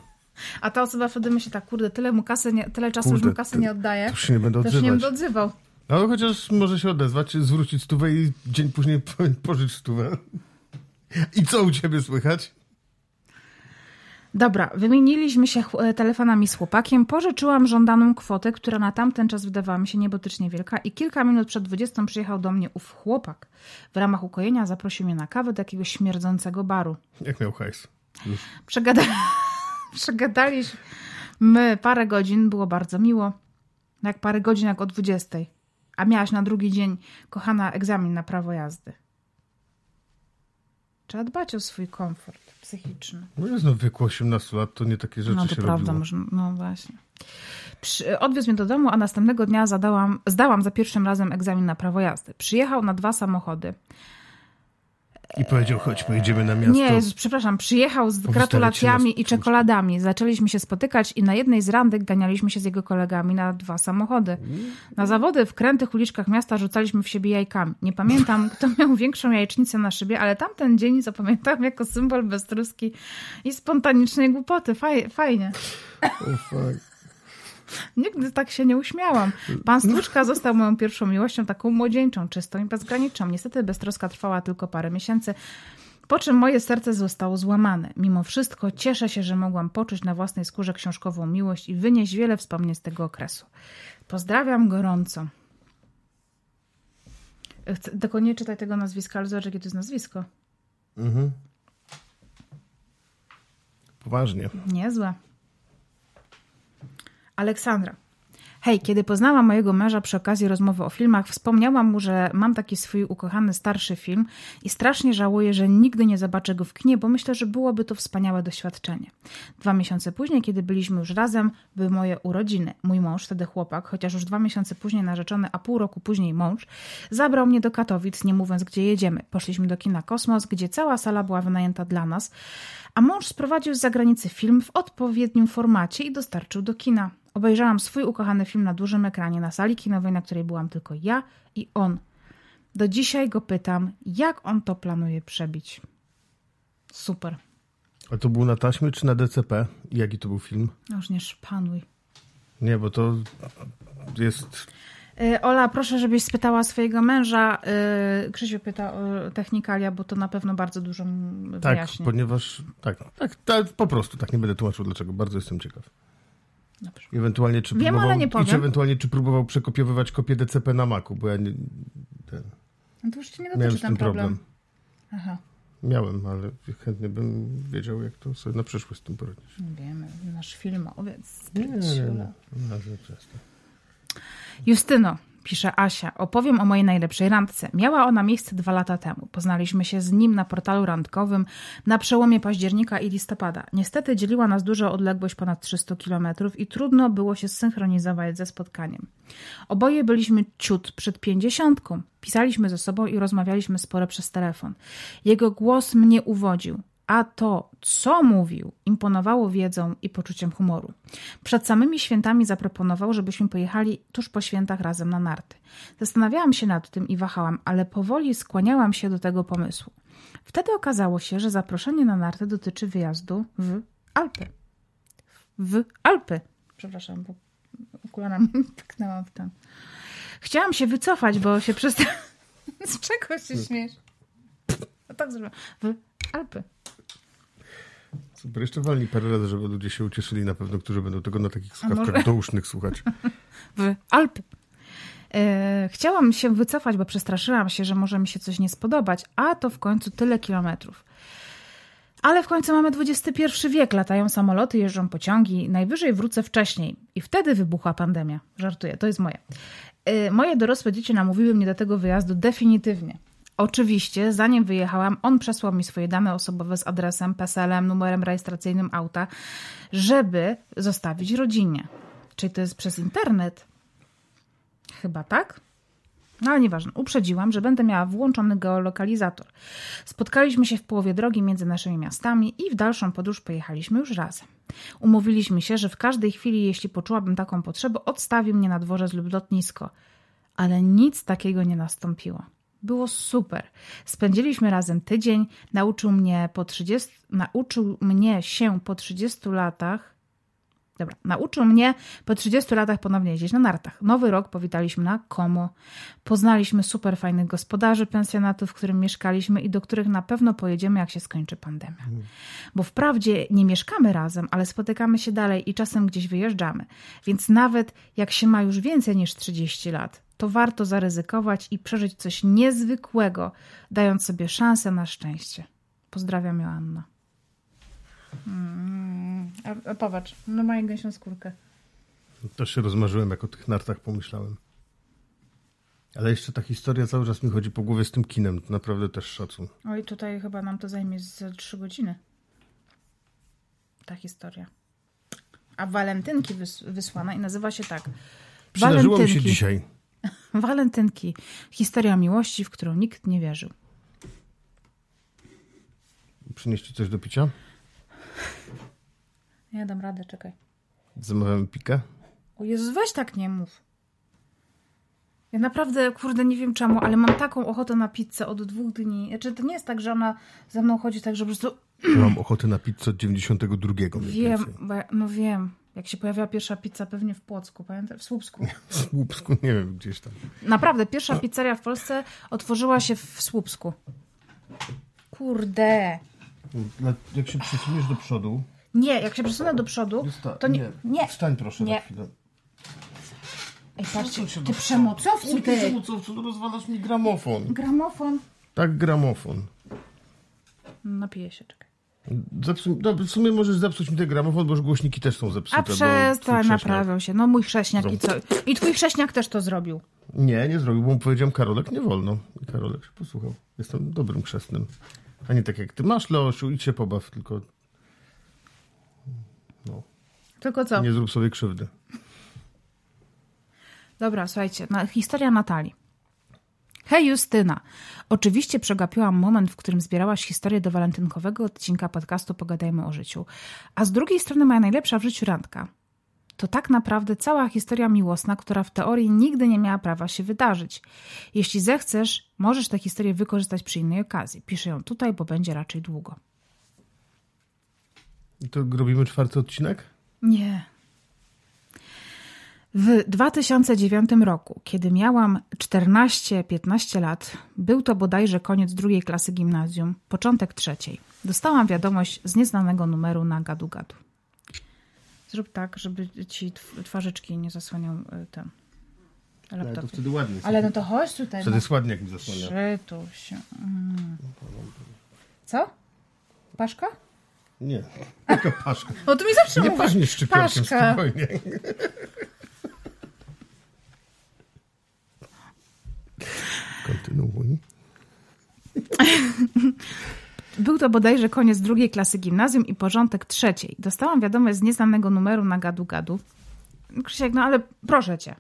A ta osoba wtedy myśli tak, kurde, tyle mu kasy, nie, tyle czasu już Kurde, mu kasy nie oddaje, To już się nie będę już nie będę odzywał. No chociaż może się odezwać, zwrócić stówę i dzień później po- pożyć stówę. I co u ciebie słychać? Dobra, wymieniliśmy się ch- telefonami z chłopakiem. Pożyczyłam żądaną kwotę, która na tamten czas wydawała mi się niebotycznie wielka i kilka minut przed 20 przyjechał do mnie ów chłopak. W ramach ukojenia zaprosił mnie na kawę do jakiegoś śmierdzącego baru. Jak miał hajs. Przegada... Przegadaliśmy parę godzin, było bardzo miło. Jak parę godzin, jak o 20. A miałaś na drugi dzień, kochana, egzamin na prawo jazdy. Trzeba dbać o swój komfort psychiczny. No jest no w wieku 18 lat, to nie takie rzeczy No to się prawda, robiło. może, no właśnie. Przy, odwiózł mnie do domu, a następnego dnia zadałam, zdałam za pierwszym razem egzamin na prawo jazdy. Przyjechał na dwa samochody. I powiedział, chodź, pojedziemy na miasto. Nie, przepraszam, przyjechał z gratulacjami i czekoladami. Zaczęliśmy się spotykać i na jednej z randek ganialiśmy się z jego kolegami na dwa samochody. Na zawody w krętych uliczkach miasta rzucaliśmy w siebie jajkami. Nie pamiętam, kto miał większą jajecznicę na szybie, ale tamten dzień zapamiętałem jako symbol beztroski i spontanicznej głupoty. Faj, fajnie. O, fuck. Nigdy tak się nie uśmiałam. Pan Stłuczka został moją pierwszą miłością, taką młodzieńczą, czystą i bezgraniczną. Niestety beztroska trwała tylko parę miesięcy, po czym moje serce zostało złamane. Mimo wszystko cieszę się, że mogłam poczuć na własnej skórze książkową miłość i wynieść wiele wspomnień z tego okresu. Pozdrawiam gorąco. Chcę, tylko nie czytaj tego nazwiska, ale zobacz, jakie to jest nazwisko. Mhm. Poważnie. Niezłe. Aleksandra. Hej, kiedy poznałam mojego męża przy okazji rozmowy o filmach, wspomniałam mu, że mam taki swój ukochany starszy film i strasznie żałuję, że nigdy nie zobaczę go w kinie, bo myślę, że byłoby to wspaniałe doświadczenie. Dwa miesiące później, kiedy byliśmy już razem, były moje urodziny. Mój mąż, wtedy chłopak, chociaż już dwa miesiące później narzeczony, a pół roku później mąż, zabrał mnie do Katowic, nie mówiąc gdzie jedziemy. Poszliśmy do kina Kosmos, gdzie cała sala była wynajęta dla nas, a mąż sprowadził z zagranicy film w odpowiednim formacie i dostarczył do kina. Obejrzałam swój ukochany film na dużym ekranie, na sali kinowej, na której byłam tylko ja i on. Do dzisiaj go pytam, jak on to planuje przebić. Super. A to był na taśmie czy na DCP? Jaki to był film? No już nie szpanuj. Nie, bo to jest... Y, Ola, proszę, żebyś spytała swojego męża. y, Krzysiu pyta o technikalia, bo to na pewno bardzo dużo Tak, wyjaśni. ponieważ... Tak, tak, tak, po prostu tak. Nie będę tłumaczył dlaczego. Bardzo jestem ciekaw. I Ewentualnie czy Wiem, ale nie I powiem. czy ewentualnie czy próbował przekopiowywać kopię DCP na Macu, bo ja nie, ten, No to już ci nie dotyczy ten problem. problem. Aha, Miałem, ale chętnie bym wiedział, jak to sobie na przyszłość z tym poradzić. nie wiemy. Nasz filmowiec. Nie, nie, nie. Justyno, pisze Asia, opowiem o mojej najlepszej randce. Miała ona miejsce dwa lata temu. Poznaliśmy się z nim na portalu randkowym na przełomie października i listopada. Niestety dzieliła nas duża odległość ponad 300 kilometrów i trudno było się zsynchronizować ze spotkaniem. Oboje byliśmy ciut przed pięćdziesiątką. Pisaliśmy ze sobą i rozmawialiśmy sporo przez telefon. Jego głos mnie uwodził a to, co mówił, imponowało wiedzą i poczuciem humoru. Przed samymi świętami zaproponował, żebyśmy pojechali tuż po świętach razem na narty. Zastanawiałam się nad tym i wahałam, ale powoli skłaniałam się do tego pomysłu. Wtedy okazało się, że zaproszenie na narty dotyczy wyjazdu w Alpy. W Alpy. Przepraszam, bo okularami tknęłam w ten. Chciałam się wycofać, bo się przestałam. Z czego się śmiesz? No tak zrobiłam. W Alpy. Super, jeszcze walnij parę razy, żeby ludzie się ucieszyli na pewno, którzy będą tego na takich słuchawkach dousznych słuchać. w Alpy. E, chciałam się wycofać, bo przestraszyłam się, że może mi się coś nie spodobać, a to w końcu tyle kilometrów. Ale w końcu mamy XXI wiek, latają samoloty, jeżdżą pociągi, najwyżej wrócę wcześniej. I wtedy wybuchła pandemia. Żartuję, to jest moje. E, moje dorosłe dzieci namówiły mnie do tego wyjazdu definitywnie. Oczywiście, zanim wyjechałam, on przesłał mi swoje dane osobowe z adresem, PESEL-em, numerem rejestracyjnym auta, żeby zostawić rodzinie. Czyli to jest przez internet? Chyba tak? No ale nieważne, uprzedziłam, że będę miała włączony geolokalizator. Spotkaliśmy się w połowie drogi między naszymi miastami i w dalszą podróż pojechaliśmy już razem. Umówiliśmy się, że w każdej chwili, jeśli poczułabym taką potrzebę, odstawi mnie na dworzec lub lotnisko. Ale nic takiego nie nastąpiło. Było super. Spędziliśmy razem tydzień, nauczył mnie po 30, nauczył mnie się po 30 latach Dobra, nauczył mnie po 30 latach ponownie jeździć na nartach. Nowy rok powitaliśmy na Komo. Poznaliśmy super fajnych gospodarzy pensjonatu, w którym mieszkaliśmy i do których na pewno pojedziemy, jak się skończy pandemia. Bo wprawdzie nie mieszkamy razem, ale spotykamy się dalej i czasem gdzieś wyjeżdżamy. Więc nawet jak się ma już więcej niż 30 lat, to warto zaryzykować i przeżyć coś niezwykłego, dając sobie szansę na szczęście. Pozdrawiam Joanna. Mm, a, a popatrz, no mają gęsią skórkę. Też się rozmarzyłem, jak o tych nartach pomyślałem. Ale jeszcze ta historia cały czas mi chodzi po głowie z tym kinem. To naprawdę też szacun. Oj, tutaj chyba nam to zajmie z 3 godziny. Ta historia. A walentynki wys wysłana i nazywa się tak. Przydarzyło mi się dzisiaj. Walentynki. Historia miłości, w którą nikt nie wierzył. Przynieść ci coś do picia? Ja dam radę, czekaj. Zamawiamy pikę? O Jezus, weź tak nie mów. Ja naprawdę, kurde, nie wiem czemu, ale mam taką ochotę na pizzę od dwóch dni. Znaczy, to nie jest tak, że ona ze mną chodzi tak, że po prostu... Ja mam ochotę na pizzę od 92. Wiem, ja, no wiem. Jak się pojawiła pierwsza pizza pewnie w Płocku, pamiętasz? W Słupsku. W Słupsku, nie wiem, gdzieś tam. Naprawdę, pierwsza pizzeria w Polsce otworzyła się w Słupsku. Kurde. Jak się przesuniesz do przodu... Nie, jak się przesunę do przodu, ta, to nie... nie. Wstań proszę nie. na chwilę. Ej, patrzcie, ty przemocowcu, ty! ty! Przemocowcu, no rozwalasz mi gramofon. Gramofon. Tak, gramofon. Napiję się, czekaj. Zepsuj, no, w sumie możesz zepsuć mi ten gramofon, bo już głośniki też są zepsute. A przestań, naprawiał się. No mój chrześniak i co? I twój chrześniak też to zrobił. Nie, nie zrobił, bo mu powiedziałem Karolek, nie wolno. I Karolek się posłuchał. Jestem dobrym chrzestnym. A nie tak jak ty masz, Leosiu, idź się pobaw, tylko... No. Tylko co? Nie zrób sobie krzywdy. Dobra, słuchajcie, na, historia Natalii. Hej Justyna, oczywiście przegapiłam moment, w którym zbierałaś historię do walentynkowego odcinka podcastu Pogadajmy o życiu. A z drugiej strony moja najlepsza w życiu randka. To tak naprawdę cała historia miłosna, która w teorii nigdy nie miała prawa się wydarzyć. Jeśli zechcesz, możesz tę historię wykorzystać przy innej okazji. Piszę ją tutaj, bo będzie raczej długo. I to robimy czwarty odcinek? Nie, w 2009 roku, kiedy miałam 14-15 lat, był to bodajże koniec drugiej klasy gimnazjum, początek trzeciej. Dostałam wiadomość z nieznanego numeru na gadu-gadu. Zrób tak, żeby ci twarzyczki nie zasłaniał y, ten laptop. Ale to wtedy ładnie. Ale no to chodź tutaj. Wtedy no. jest ładnie, jak mi zasłania. Przytul się. Mm. Co? Paszka? Nie. Jaka paszka? No to mi zawsze Nie mówisz. szczypiorkiem, Paszka. spokojnie. Kontynuuj. Był to bodajże koniec drugiej klasy gimnazjum i porządek trzeciej. Dostałam wiadomość z nieznanego numeru na gadu-gadu. Krzysiek, no ale proszę cię.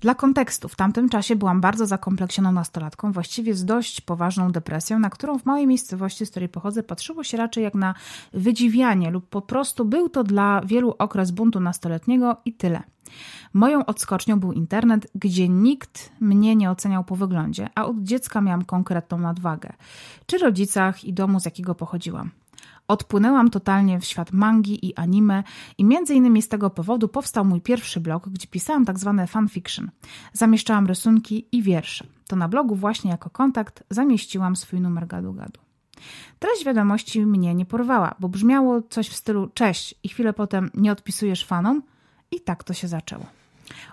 Dla kontekstu, w tamtym czasie byłam bardzo zakompleksioną nastolatką, właściwie z dość poważną depresją, na którą w małej miejscowości, z której pochodzę, patrzyło się raczej jak na wydziwianie lub po prostu był to dla wielu okres buntu nastoletniego i tyle. Moją odskocznią był internet, gdzie nikt mnie nie oceniał po wyglądzie, a od dziecka miałam konkretną nadwagę. Czy rodzicach i domu, z jakiego pochodziłam. Odpłynęłam totalnie w świat mangi i anime i między innymi z tego powodu powstał mój pierwszy blog, gdzie pisałam tak zwane fanfiction. Zamieszczałam rysunki i wiersze. To na blogu właśnie jako kontakt zamieściłam swój numer gadu-gadu. Treść wiadomości mnie nie porwała, bo brzmiało coś w stylu cześć i chwilę potem nie odpisujesz fanom i tak to się zaczęło.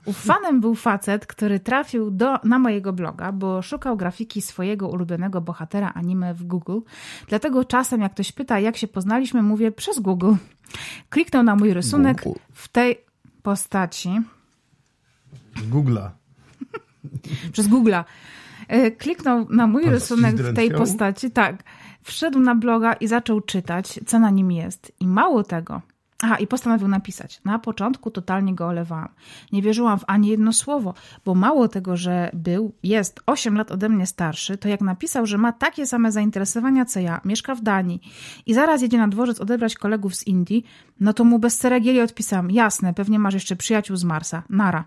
Ów fanem był facet, który trafił do, na mojego bloga, bo szukał grafiki swojego ulubionego bohatera anime w Google. Dlatego czasem, jak ktoś pyta, jak się poznaliśmy, mówię przez Google. Kliknął na mój rysunek Google. w tej postaci. Google'a. Przez Google'a. E, Kliknął na mój Pan rysunek w tej postaci, tak. Wszedł na bloga i zaczął czytać, co na nim jest. I mało tego. Aha, i postanowił napisać. Na początku totalnie go olewałam. Nie wierzyłam w ani jedno słowo, bo mało tego, że był, jest 8 lat ode mnie starszy, to jak napisał, że ma takie same zainteresowania co ja, mieszka w Danii i zaraz jedzie na dworzec odebrać kolegów z Indii, no to mu bez ceregieli odpisałam, jasne, pewnie masz jeszcze przyjaciół z Marsa, nara.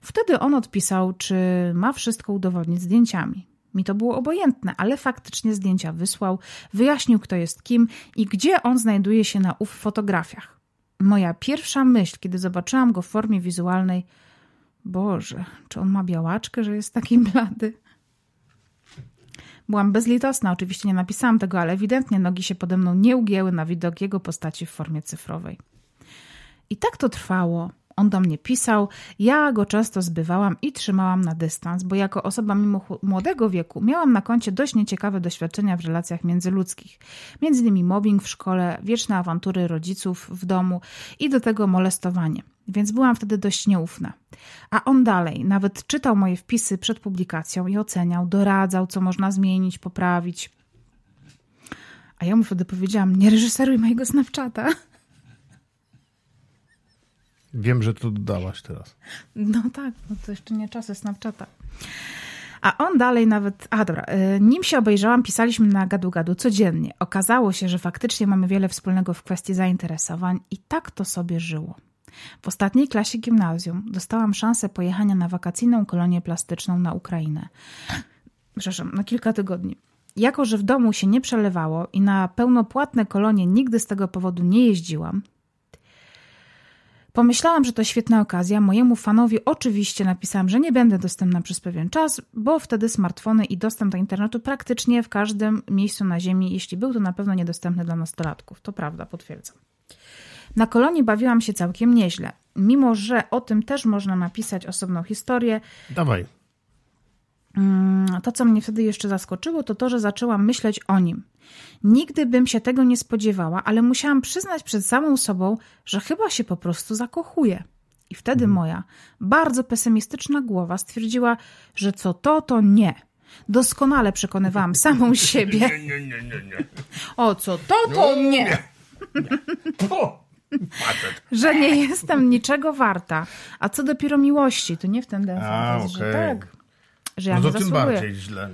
Wtedy on odpisał, czy ma wszystko udowodnić zdjęciami. Mi to było obojętne, ale faktycznie zdjęcia wysłał, wyjaśnił, kto jest kim i gdzie on znajduje się na ów fotografiach. Moja pierwsza myśl, kiedy zobaczyłam go w formie wizualnej, Boże, czy on ma białaczkę, że jest taki blady? Byłam bezlitosna, oczywiście nie napisałam tego, ale ewidentnie nogi się pode mną nie ugięły na widok jego postaci w formie cyfrowej. I tak to trwało. On do mnie pisał, ja go często zbywałam i trzymałam na dystans, bo jako osoba mimo młodego wieku miałam na koncie dość nieciekawe doświadczenia w relacjach międzyludzkich. Między innymi mobbing w szkole, wieczne awantury rodziców w domu i do tego molestowanie. Więc byłam wtedy dość nieufna. A on dalej, nawet czytał moje wpisy przed publikacją i oceniał, doradzał, co można zmienić, poprawić. A ja mu wtedy powiedziałam: Nie reżyseruj mojego Snapchata. Wiem, że to dodałaś teraz. No tak, no to jeszcze nie czasy Snapchata. A on dalej nawet. A dobra, y, nim się obejrzałam, pisaliśmy na gadu gadu codziennie. Okazało się, że faktycznie mamy wiele wspólnego w kwestii zainteresowań i tak to sobie żyło. W ostatniej klasie gimnazjum dostałam szansę pojechania na wakacyjną kolonię plastyczną na Ukrainę. Przepraszam, na kilka tygodni. Jako, że w domu się nie przelewało i na pełnopłatne kolonie nigdy z tego powodu nie jeździłam, Pomyślałam, że to świetna okazja. Mojemu fanowi oczywiście napisałam, że nie będę dostępna przez pewien czas, bo wtedy smartfony i dostęp do internetu praktycznie w każdym miejscu na Ziemi, jeśli był to na pewno niedostępny dla nastolatków. To prawda, potwierdzam. Na kolonii bawiłam się całkiem nieźle, mimo że o tym też można napisać osobną historię. Dawaj. Mm, to, co mnie wtedy jeszcze zaskoczyło, to to, że zaczęłam myśleć o nim. Nigdy bym się tego nie spodziewała, ale musiałam przyznać przed samą sobą, że chyba się po prostu zakochuję. I wtedy mhm. moja bardzo pesymistyczna głowa stwierdziła, że co to, to nie. Doskonale przekonywałam samą siebie. Nie, nie, nie, nie, nie. O co to, to nie. nie. Że nie jestem niczego warta. A co dopiero miłości, to nie w ten deseń, że tak. Że ja no to nie tym bardziej źle.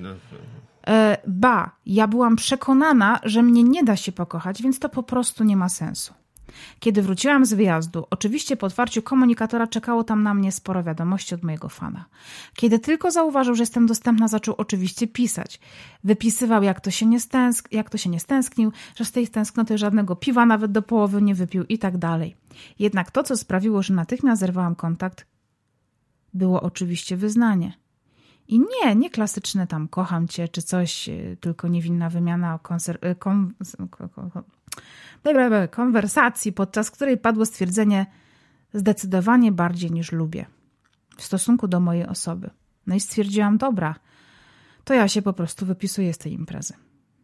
E, ba, ja byłam przekonana, że mnie nie da się pokochać, więc to po prostu nie ma sensu. Kiedy wróciłam z wyjazdu, oczywiście po otwarciu komunikatora czekało tam na mnie sporo wiadomości od mojego fana. Kiedy tylko zauważył, że jestem dostępna, zaczął oczywiście pisać. Wypisywał, jak to się nie, stęsk jak to się nie stęsknił, że z tej tęsknoty żadnego piwa nawet do połowy nie wypił i tak dalej. Jednak to, co sprawiło, że natychmiast zerwałam kontakt, było oczywiście wyznanie. I nie, nie klasyczne tam kocham cię czy coś, y, tylko niewinna wymiana konser- y, kon- konwersacji, podczas której padło stwierdzenie zdecydowanie bardziej niż lubię w stosunku do mojej osoby. No i stwierdziłam, dobra, to ja się po prostu wypisuję z tej imprezy.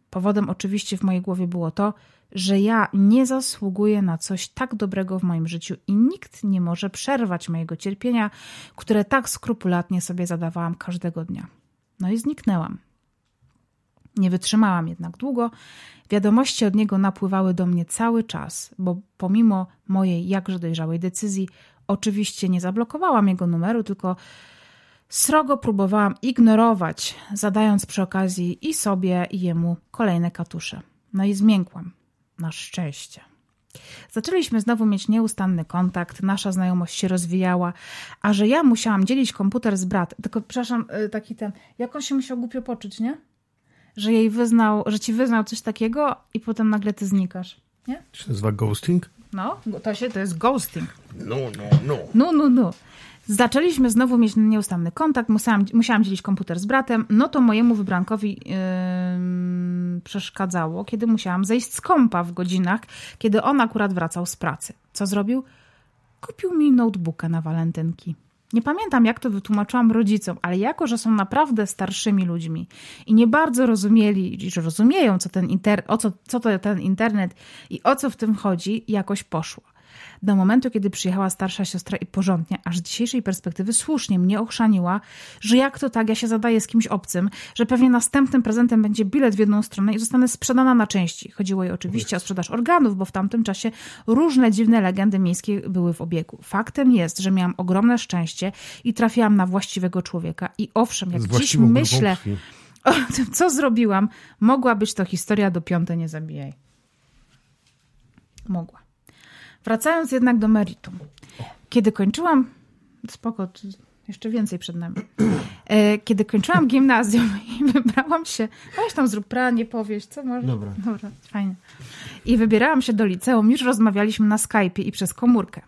Powodem oczywiście w mojej głowie było to, że ja nie zasługuję na coś tak dobrego w moim życiu i nikt nie może przerwać mojego cierpienia, które tak skrupulatnie sobie zadawałam każdego dnia. No i zniknęłam. Nie wytrzymałam jednak długo. Wiadomości od niego napływały do mnie cały czas, bo pomimo mojej jakże dojrzałej decyzji, oczywiście nie zablokowałam jego numeru, tylko srogo próbowałam ignorować, zadając przy okazji i sobie, i jemu kolejne katusze. No i zmiękłam. Na szczęście. Zaczęliśmy znowu mieć nieustanny kontakt, nasza znajomość się rozwijała, a że ja musiałam dzielić komputer z bratem, tylko przepraszam, y, taki ten, jak on się musiał głupio poczuć, nie? Że jej wyznał, że ci wyznał coś takiego i potem nagle ty znikasz, nie? To się nazywa ghosting? No, to się, to jest ghosting. No, no, no. No, no, no. Zaczęliśmy znowu mieć nieustanny kontakt, musiałam, musiałam dzielić komputer z bratem, no to mojemu wybrankowi yy, przeszkadzało, kiedy musiałam zejść z kąpa w godzinach, kiedy on akurat wracał z pracy. Co zrobił? Kupił mi notebooka na walentynki. Nie pamiętam, jak to wytłumaczyłam rodzicom, ale jako, że są naprawdę starszymi ludźmi i nie bardzo rozumieli, że rozumieją, co ten inter, o co, co to ten internet i o co w tym chodzi, jakoś poszło do momentu, kiedy przyjechała starsza siostra i porządnie, aż z dzisiejszej perspektywy słusznie mnie ochrzaniła, że jak to tak, ja się zadaję z kimś obcym, że pewnie następnym prezentem będzie bilet w jedną stronę i zostanę sprzedana na części. Chodziło jej oczywiście o sprzedaż organów, bo w tamtym czasie różne dziwne legendy miejskie były w obiegu. Faktem jest, że miałam ogromne szczęście i trafiłam na właściwego człowieka. I owszem, jak dziś myślę o tym, co zrobiłam, mogła być to historia do piątej nie zabijaj. Mogła. Wracając jednak do meritum. Kiedy kończyłam, spoko, Jeszcze więcej przed nami. E, kiedy kończyłam gimnazjum i wybrałam się, weź tam zrób pranie, powieść, co może? Dobra. Dobra, fajnie. I wybierałam się do liceum, już rozmawialiśmy na Skype'ie i przez komórkę.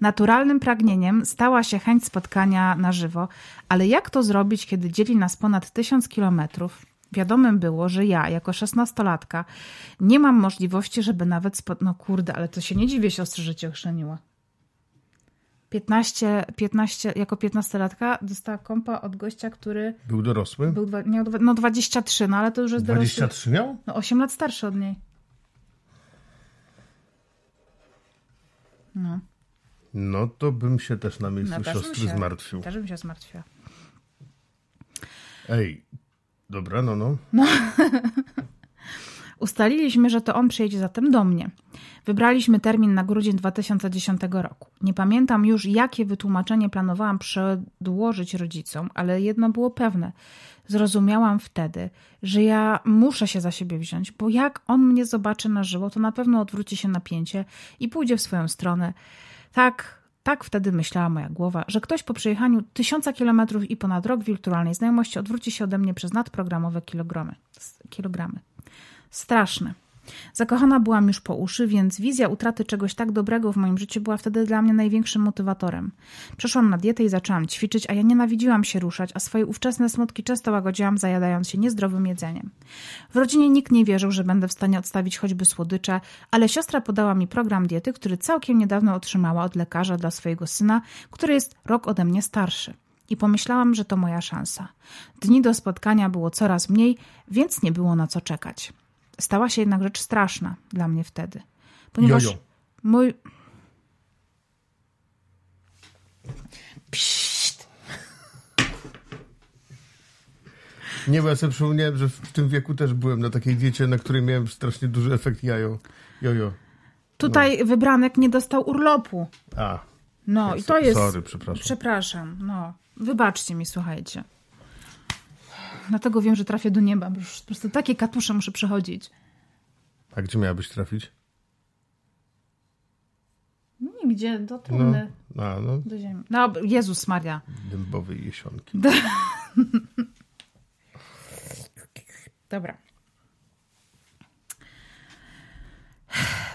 Naturalnym pragnieniem stała się chęć spotkania na żywo, ale jak to zrobić, kiedy dzieli nas ponad tysiąc kilometrów? Wiadomym było, że ja, jako szesnastolatka, nie mam możliwości, żeby nawet... Spo... No kurde, ale to się nie dziwię siostrze, że cię ochrzeniła. 15, 15, jako 15-latka dostała kompa od gościa, który Był dorosły? był, dwa- miał no 23, no ale to już jest dorosły. 23 miał? No 8 lat starszy od niej. No, No to bym się też na miejscu no siostry się, zmartwił. Też bym się zmartwiła. Ej, dobra, no no. Ustaliliśmy, że to on przyjedzie zatem do mnie. Wybraliśmy termin na grudzień 2010 roku. Nie pamiętam już, jakie wytłumaczenie planowałam przedłożyć rodzicom, ale jedno było pewne. Zrozumiałam wtedy, że ja muszę się za siebie wziąć, bo jak on mnie zobaczy na żywo, to na pewno odwróci się napięcie i pójdzie w swoją stronę. Tak, tak wtedy myślała moja głowa, że ktoś po przejechaniu tysiąca kilometrów i ponad rok wirtualnej znajomości odwróci się ode mnie przez nadprogramowe kilogramy. Straszne. Zakochana byłam już po uszy, więc wizja utraty czegoś tak dobrego w moim życiu była wtedy dla mnie największym motywatorem. Przeszłam na dietę i zaczęłam ćwiczyć, a ja nienawidziłam się ruszać, a swoje ówczesne smutki często łagodziłam, zajadając się niezdrowym jedzeniem. W rodzinie nikt nie wierzył, że będę w stanie odstawić choćby słodycze, ale siostra podała mi program diety, który całkiem niedawno otrzymała od lekarza dla swojego syna, który jest rok ode mnie starszy. I pomyślałam, że to moja szansa. Dni do spotkania było coraz mniej, więc nie było na co czekać. Stała się jednak rzecz straszna dla mnie wtedy. Ponieważ Jojo. mój. Psst. Nie, bo ja sobie przypomniałem, że w tym wieku też byłem na takiej diecie, na której miałem strasznie duży efekt jajo. Jojo. Tutaj wybranek nie dostał urlopu. A, No i to jest. sorry, przepraszam. Przepraszam, no. Wybaczcie mi, słuchajcie. Dlatego wiem, że trafię do nieba, bo już po prostu takie katusze muszę przechodzić. a gdzie miałabyś trafić? Nigdzie, do No, trumny, a, no, do ziemi. No, Jezus Maria. dębowej jesionki. Dobra.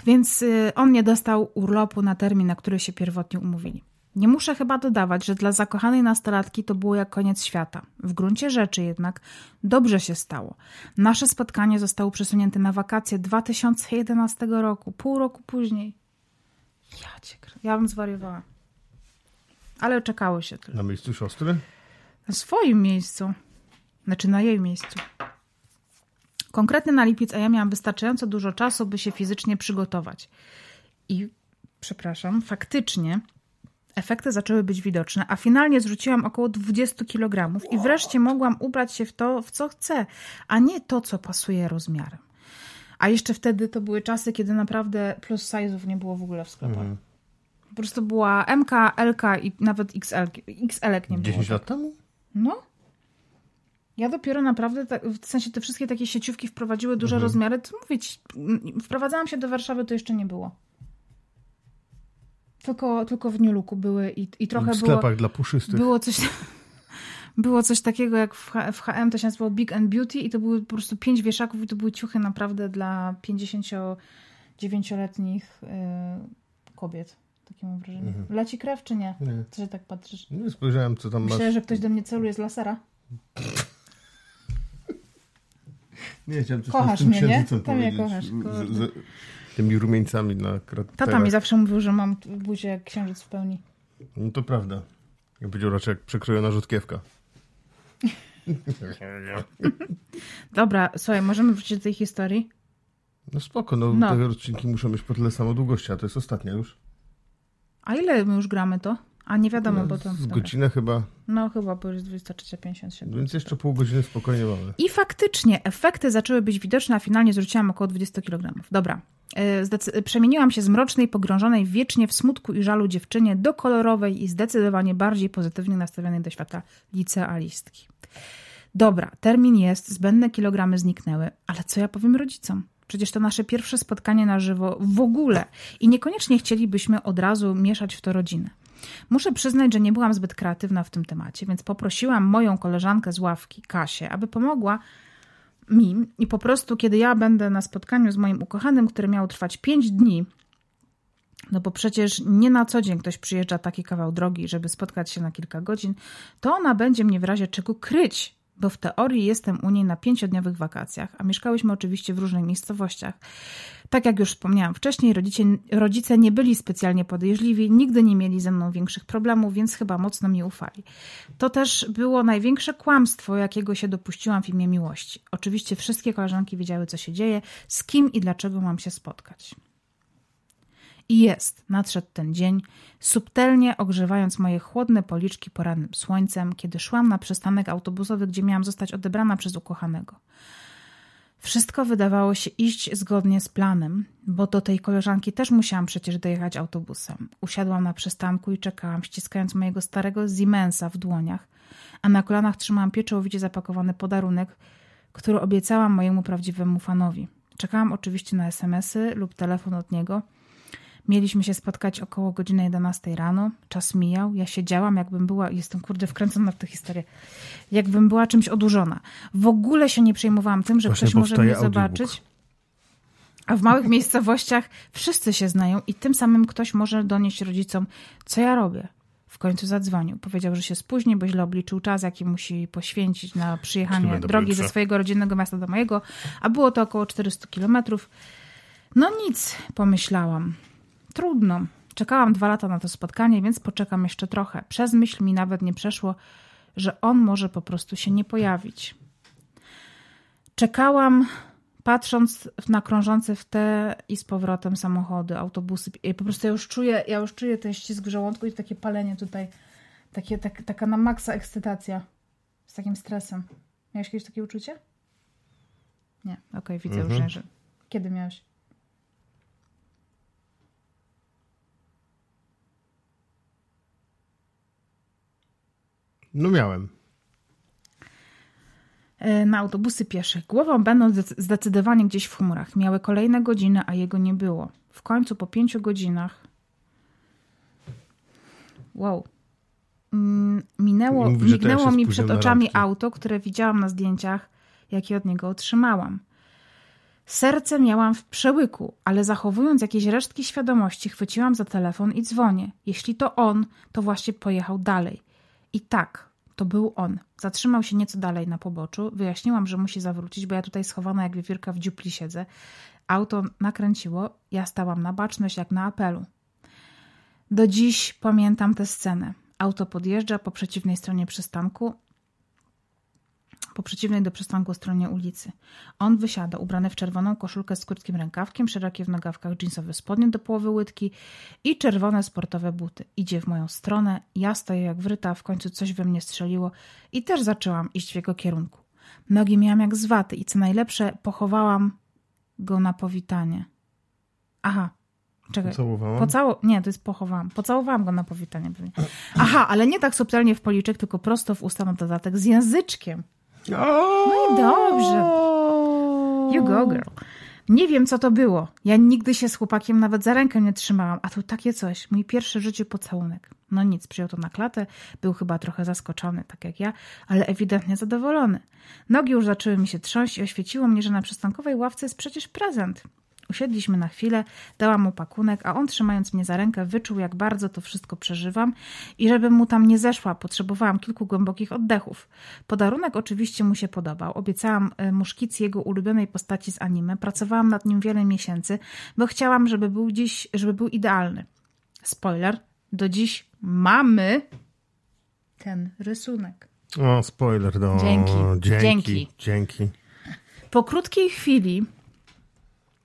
Więc y, on nie dostał urlopu na termin, na który się pierwotnie umówili. Nie muszę chyba dodawać, że dla zakochanej nastolatki to było jak koniec świata. W gruncie rzeczy jednak dobrze się stało. Nasze spotkanie zostało przesunięte na wakacje 2011 roku, pół roku później. Ja cię krę- Ja bym zwariowała. Ale czekało się tylko. Na miejscu siostry? Na swoim miejscu. Znaczy na jej miejscu. Konkretnie na lipiec, a ja miałam wystarczająco dużo czasu, by się fizycznie przygotować. I, przepraszam, faktycznie efekty zaczęły być widoczne, a finalnie zrzuciłam około 20 kg i wreszcie mogłam ubrać się w to, w co chcę, a nie to, co pasuje rozmiarem. A jeszcze wtedy to były czasy, kiedy naprawdę plus size'ów nie było w ogóle w sklepach. Po prostu była MK, LK i nawet XL, XL nie było. 10 lat temu? No. Ja dopiero naprawdę, tak- w sensie te wszystkie takie sieciówki wprowadziły duże Mhm. rozmiary. To mówię ci, m, wprowadzałam się do Warszawy, to jeszcze nie było. Tylko, tylko w New Looku były i, i trochę w było, sklepach dla puszystych. było coś... Było coś takiego jak w, H- w HM, to się nazywało Big and Beauty i to były po prostu pięć wieszaków i to były ciuchy naprawdę dla 59-letnich y, kobiet. Takie mam wrażenie. Leci krew czy nie? Mhm. Nie. Co się tak patrzysz? Nie spojrzałem, co tam masz. Myślę, że ktoś do mnie celuje z lasera. Nie, chciałem coś Kochasz z tym mnie, nie? księżycem To mnie powiedzieć. kochasz, Z- kurde. z- Tymi rumieńcami na kraterach. Tata mi zawsze mówił, że mam buzię jak księżyc w pełni. No to prawda. Ja powiedział raczej jak przekrojona rzutkiewka. Dobra, słuchaj, możemy wrócić do tej historii? No spoko, no, No. te odcinki muszą mieć po tyle samo długości, a to jest ostatnia już. A ile my już gramy to? A nie wiadomo, bo to... Z dobra. godzinę chyba, No chyba, bo już jest 23.57. więc jeszcze pół godziny spokojnie mamy. I faktycznie efekty zaczęły być widoczne, a finalnie zrzuciłam około 20 kg. Dobra. E, Przemieniłam się z mrocznej, pogrążonej wiecznie w smutku i żalu dziewczynie do kolorowej i zdecydowanie bardziej pozytywnie nastawionej do świata licealistki. Dobra, termin jest, zbędne kilogramy zniknęły, ale co ja powiem rodzicom? Przecież to nasze pierwsze spotkanie na żywo w ogóle i niekoniecznie chcielibyśmy od razu mieszać w to rodzinę. Muszę przyznać, że nie byłam zbyt kreatywna w tym temacie, więc poprosiłam moją koleżankę z ławki, Kasię, aby pomogła mi i po prostu, kiedy ja będę na spotkaniu z moim ukochanym, które miało trwać 5 dni, no bo przecież nie na co dzień ktoś przyjeżdża taki kawał drogi, żeby spotkać się na kilka godzin, to ona będzie mnie w razie czego kryć, bo w teorii jestem u niej na pięciodniowych wakacjach, a mieszkałyśmy oczywiście w różnych miejscowościach. Tak jak już wspomniałam wcześniej, rodzice, rodzice nie byli specjalnie podejrzliwi, nigdy nie mieli ze mną większych problemów, więc chyba mocno mi ufali. To też było największe kłamstwo, jakiego się dopuściłam w imię miłości. Oczywiście wszystkie koleżanki wiedziały, co się dzieje, z kim i dlaczego mam się spotkać. I jest, nadszedł ten dzień, subtelnie ogrzewając moje chłodne policzki porannym słońcem, kiedy szłam na przystanek autobusowy, gdzie miałam zostać odebrana przez ukochanego. Wszystko wydawało się iść zgodnie z planem, bo do tej koleżanki też musiałam przecież dojechać autobusem. Usiadłam na przystanku i czekałam, ściskając mojego starego Siemensa w dłoniach, a na kolanach trzymałam pieczołowicie zapakowany podarunek, który obiecałam mojemu prawdziwemu fanowi. Czekałam oczywiście na SMS-y lub telefon od niego – Mieliśmy się spotkać około godziny 11 rano. Czas mijał. Ja siedziałam, jakbym była, jestem kurde wkręcona w tę historię, jakbym była czymś odurzona. W ogóle się nie przejmowałam tym, że Właśnie ktoś może mnie zobaczyć. A w małych miejscowościach wszyscy się znają i tym samym ktoś może donieść rodzicom, co ja robię. W końcu zadzwonił. Powiedział, że się spóźni, bo źle obliczył czas, jaki musi poświęcić na przyjechanie drogi ze swojego rodzinnego miasta do mojego, a było to około 400 kilometrów. No nic, pomyślałam. Trudno. Czekałam dwa lata na to spotkanie, więc poczekam jeszcze trochę. Przez myśl mi nawet nie przeszło, że on może po prostu się nie pojawić. Czekałam, patrząc na krążące w te i z powrotem samochody, autobusy. I po prostu ja już czuję, ja już czuję ten ścisk w żołądku i takie palenie tutaj. Takie, tak, taka na maksa ekscytacja. Z takim stresem. Miałeś kiedyś takie uczucie? Nie, okej, okay, widzę mhm. już, że... Kiedy miałeś? No miałem. E, na autobusy pieszych. Głową będą zdecydowanie gdzieś w chmurach. Miały kolejne godziny, a jego nie było. W końcu po pięciu godzinach. Wow. Mm, minęło, Mówi, mignęło mi przed oczami auto, które widziałam na zdjęciach, jakie od niego otrzymałam. Serce miałam w przełyku, ale zachowując jakieś resztki świadomości, chwyciłam za telefon i dzwonię. Jeśli to on, to właśnie pojechał dalej. I tak, to był on. Zatrzymał się nieco dalej na poboczu. Wyjaśniłam, że musi zawrócić, bo ja tutaj schowana jak wiewiórka w dziupli siedzę. Auto nakręciło, ja stałam na baczność jak na apelu. Do dziś pamiętam tę scenę. Auto podjeżdża po przeciwnej stronie przystanku po przeciwnej do przystanku stronie ulicy. On wysiada, ubrany w czerwoną koszulkę z krótkim rękawkiem, szerokie w nogawkach dżinsowe spodnie do połowy łydki i czerwone sportowe buty. Idzie w moją stronę, ja stoję jak wryta, w końcu coś we mnie strzeliło i też zaczęłam iść w jego kierunku. Nogi miałam jak z waty i co najlepsze, pochowałam go na powitanie. Aha, Czekaj. Pocałowałam? Pocało... Nie, to jest pochowałam. Pocałowałam go na powitanie pewnie. Aha, ale nie tak subtelnie w policzek, tylko prosto w usta na dodatek z języczkiem. No i dobrze. You go, girl. Nie wiem, co to było. Ja nigdy się z chłopakiem nawet za rękę nie trzymałam, a tu takie coś. Mój pierwszy w życiu pocałunek. No nic, przyjął to na klatę. Był chyba trochę zaskoczony, tak jak ja, ale ewidentnie zadowolony. Nogi już zaczęły mi się trząść i oświeciło mnie, że na przystankowej ławce jest przecież prezent. Usiedliśmy na chwilę, dałam mu pakunek, a on trzymając mnie za rękę wyczuł, jak bardzo to wszystko przeżywam i żebym mu tam nie zeszła, potrzebowałam kilku głębokich oddechów. Podarunek oczywiście mu się podobał. Obiecałam e, mu szkic jego ulubionej postaci z anime. Pracowałam nad nim wiele miesięcy, bo chciałam, żeby był dziś, żeby był idealny. Spoiler, do dziś mamy ten rysunek. O, spoiler, no. Dzięki. Dzięki. Dzięki. Dzięki. Po krótkiej chwili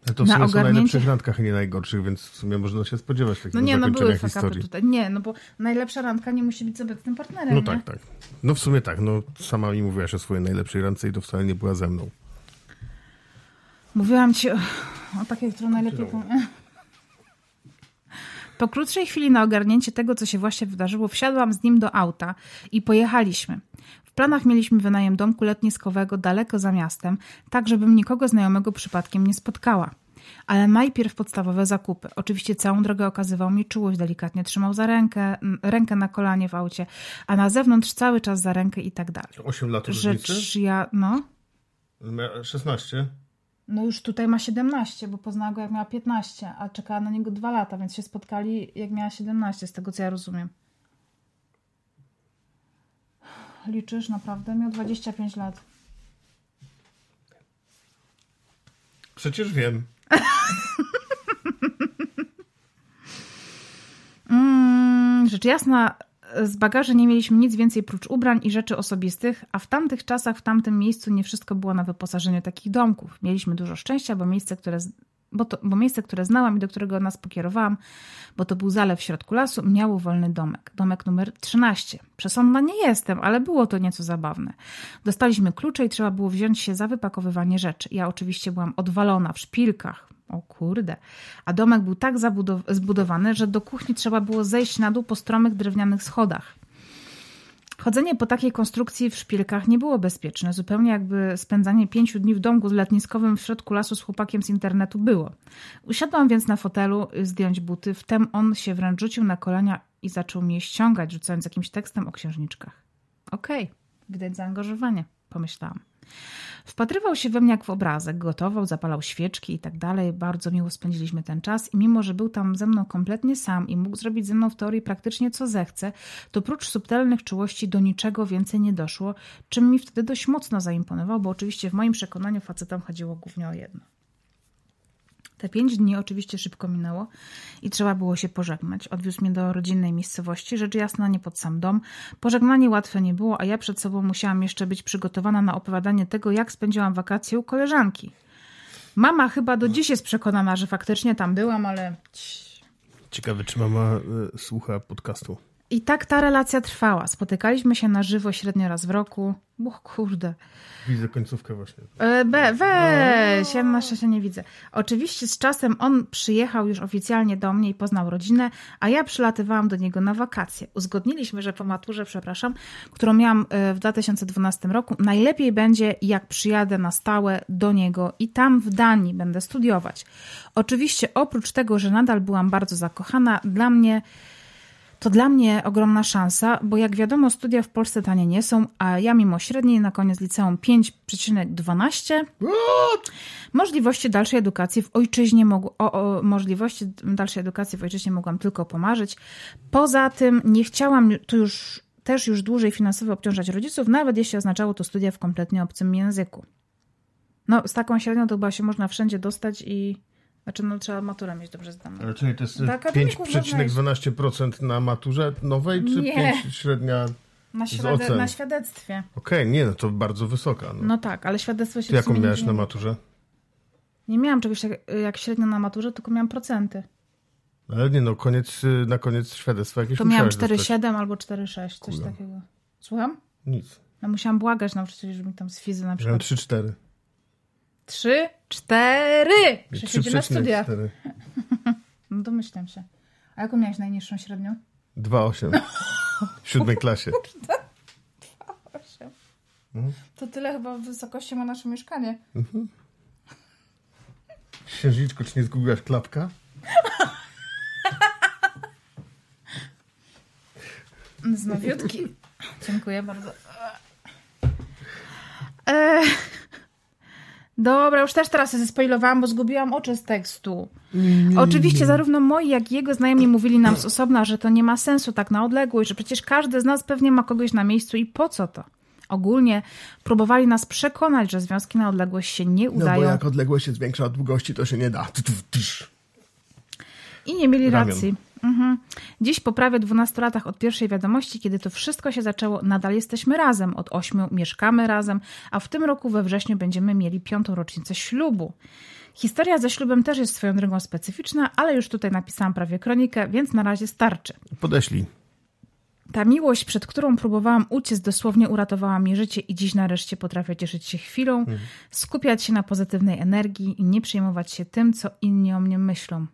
ale to w sumie ogarnięcie... są najlepszych randkach, a nie najgorszych, więc w sumie można się spodziewać takich No nie, no były historii. tutaj. Nie, no bo najlepsza randka nie musi być z obecnym partnerem, No nie? tak, tak. No w sumie tak. No sama mi mówiłaś o swojej najlepszej randce i to wcale nie była ze mną. Mówiłam ci o, o takiej, którą najlepiej... Po krótszej chwili na ogarnięcie tego, co się właśnie wydarzyło, wsiadłam z nim do auta i pojechaliśmy. W planach mieliśmy wynajem domku letniskowego daleko za miastem, tak żebym nikogo znajomego przypadkiem nie spotkała. Ale najpierw podstawowe zakupy. Oczywiście całą drogę okazywał mi czułość, delikatnie trzymał za rękę, rękę na kolanie w aucie, a na zewnątrz cały czas za rękę i tak dalej. 8 lat różnicy? Rzecz ja, no... 16? No już tutaj ma 17, bo poznała go jak miała 15, a czekała na niego 2 lata, więc się spotkali jak miała 17, z tego co ja rozumiem. Liczysz naprawdę? Miał 25 lat. Przecież wiem. mm, rzecz jasna, z bagaży nie mieliśmy nic więcej prócz ubrań i rzeczy osobistych, a w tamtych czasach, w tamtym miejscu nie wszystko było na wyposażeniu takich domków. Mieliśmy dużo szczęścia, bo miejsce, które, bo, to, bo miejsce, które znałam i do którego nas pokierowałam, bo to był zalew w środku lasu, miało wolny domek. Domek numer 13. Przesądna nie jestem, ale było to nieco zabawne. Dostaliśmy klucze i trzeba było wziąć się za wypakowywanie rzeczy. Ja oczywiście byłam odwalona w szpilkach, o kurde. A domek był tak zbudowany, że do kuchni trzeba było zejść na dół po stromych drewnianych schodach. Chodzenie po takiej konstrukcji w szpilkach nie było bezpieczne, zupełnie jakby spędzanie pięciu dni w domku letniskowym w środku lasu z chłopakiem z internetu było. Usiadłam więc na fotelu zdjąć buty, wtem on się wręcz rzucił na kolania i zaczął mnie ściągać, rzucając jakimś tekstem o księżniczkach. Okej, okay, widać zaangażowanie, pomyślałam. Wpatrywał się we mnie jak w obrazek, gotował, zapalał świeczki i tak dalej. Bardzo miło spędziliśmy ten czas i mimo, że był tam ze mną kompletnie sam i mógł zrobić ze mną w teorii praktycznie co zechce, to prócz subtelnych czułości do niczego więcej nie doszło, czym mi wtedy dość mocno zaimponował, bo oczywiście w moim przekonaniu facetom chodziło głównie o jedno. Te pięć dni oczywiście szybko minęło i trzeba było się pożegnać. Odwiózł mnie do rodzinnej miejscowości, rzecz jasna nie pod sam dom. Pożegnanie łatwe nie było, a ja przed sobą musiałam jeszcze być przygotowana na opowiadanie tego, jak spędziłam wakacje u koleżanki. Mama chyba do dziś jest przekonana, że faktycznie tam byłam, ale... Ciekawe, czy mama y, słucha podcastu. I tak ta relacja trwała. Spotykaliśmy się na żywo średnio raz w roku. O kurde. Widzę końcówkę właśnie. E, be, weź, ja na szczęście nie widzę. Oczywiście z czasem on przyjechał już oficjalnie do mnie i poznał rodzinę, a ja przylatywałam do niego na wakacje. Uzgodniliśmy, że po maturze, przepraszam, którą miałam e, w 2012 roku, najlepiej będzie jak przyjadę na stałe do niego i tam w Danii będę studiować. Oczywiście oprócz tego, że nadal byłam bardzo zakochana, dla mnie to dla mnie ogromna szansa, bo jak wiadomo, studia w Polsce tanie nie są, a ja mimo średniej na koniec liceum 5,12 możliwości dalszej edukacji w ojczyźnie mogł, o, o, możliwości dalszej edukacji w ojczyźnie mogłam tylko pomarzyć. Poza tym nie chciałam tu już też już dłużej finansowo obciążać rodziców, nawet jeśli oznaczało to studia w kompletnie obcym języku. No, z taką średnią to chyba się można wszędzie dostać i znaczy, no trzeba maturę mieć dobrze zdaną. Ale czyli to jest 5,% na maturze nowej, czy nie. 5 średnia na, świade na świadectwie. Okej, okay, nie, no to bardzo wysoka. No, no tak, ale świadectwo się... Ty jaką miałeś na maturze? Nie miałam czegoś jak, jak średnio na maturze, tylko miałam procenty. Ale nie no, koniec, na koniec świadectwa jakieś To miałam 4,7 albo 4,6, coś takiego. Słucham? Nic. No musiałam błagać nauczycieli, żeby mi tam z fizy na przykład... Miałem 3,4. Trzy, cztery! Krzysiu na studia. No domyślam się. A jaką miałeś najniższą średnią? 2,8. W siódmej klasie. 2,8. Mhm. To tyle chyba w wysokości ma nasze mieszkanie. Mhm. Księżniczko, czy nie zgubiłaś klapka? Z nowiutki. Dziękuję bardzo. Eee. Dobra, już też teraz się zespoilowałam, bo zgubiłam oczy z tekstu. Oczywiście zarówno moi, jak i jego znajomi mówili nam z osobna, że to nie ma sensu tak na odległość, że przecież każdy z nas pewnie ma kogoś na miejscu i po co to? Ogólnie próbowali nas przekonać, że związki na odległość się nie udają. No bo jak odległość jest większa od długości, to się nie da. I nie mieli Ramion. racji. Mhm. Dziś po prawie 12 latach od pierwszej wiadomości, kiedy to wszystko się zaczęło, nadal jesteśmy razem. Od 8 mieszkamy razem, a w tym roku we wrześniu będziemy mieli piątą rocznicę ślubu. Historia ze ślubem też jest swoją drogą specyficzna, ale już tutaj napisałam prawie kronikę, więc na razie starczy. Podeślij. Ta miłość, przed którą próbowałam uciec, dosłownie uratowała mi życie i dziś nareszcie potrafię cieszyć się chwilą, mhm. skupiać się na pozytywnej energii i nie przejmować się tym, co inni o mnie myślą.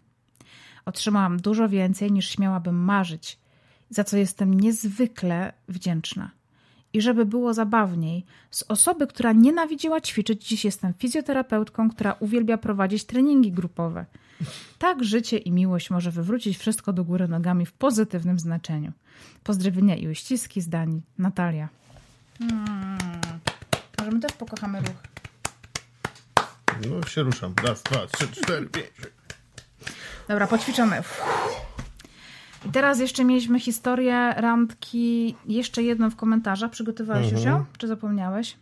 Otrzymałam dużo więcej niż śmiałabym marzyć, za co jestem niezwykle wdzięczna. I żeby było zabawniej, z osoby, która nienawidziła ćwiczyć, dziś jestem fizjoterapeutką, która uwielbia prowadzić treningi grupowe. Tak życie i miłość może wywrócić wszystko do góry nogami w pozytywnym znaczeniu. Pozdrowienia i uściski z Danii. Natalia. Hmm. Może my też pokochamy ruch. No się ruszam. Raz, dwa, trzy, cztery, pięć. Dobra, poćwiczony. I teraz jeszcze mieliśmy historię randki, jeszcze jedną w komentarzach. Przygotowałeś już ją? Czy zapomniałeś?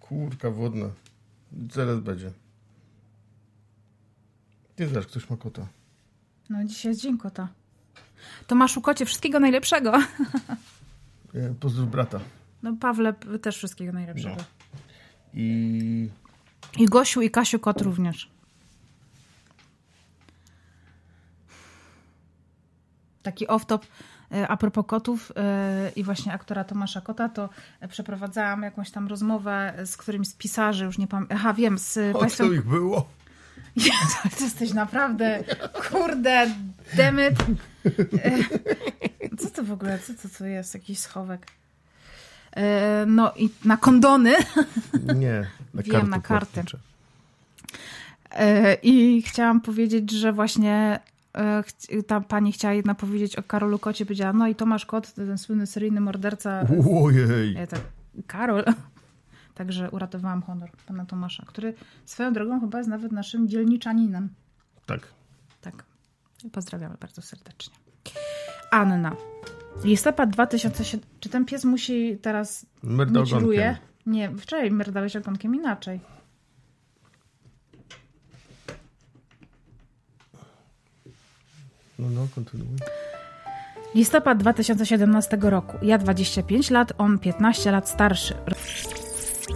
Kurka wodna. Zaraz będzie. Ty zaraz, ktoś ma kota. No dzisiaj jest dzień kota. Tomaszu Kocie, wszystkiego najlepszego. E, Pozdrów brata. No Pawle, też wszystkiego najlepszego. No. I I Gosiu i Kasiu Kot również. Taki off-top e, a propos kotów e, i właśnie aktora Tomasza Kota, to przeprowadzałam jakąś tam rozmowę z którymś z pisarzy, już nie pamiętam. Aha, wiem, z o państwem... co ich było? Ale ty jesteś naprawdę, kurde, demyt. Co to w ogóle, co to, to jest? Jakiś schowek. E, No i na kondony. Nie, na Wiem, karty na karty. płatnicze. E, I chciałam powiedzieć, że właśnie e, ta pani chciała jedna powiedzieć o Karolu Kocie, powiedziała, no i Tomasz Kot, ten słynny seryjny morderca. Ojej. Ja tak, Karol. Także uratowałam honor pana Tomasza, który swoją drogą chyba jest nawet naszym dzielniczaninem. Tak. Tak. Pozdrawiamy bardzo serdecznie. Anna. Listopad 2007. Czy ten pies musi teraz czaruje? ogonkiem. Nie, wczoraj merdałeś ogonkiem inaczej. No, no, kontynuuj. Listopad 2017 roku. Ja 25 lat, on 15 lat starszy.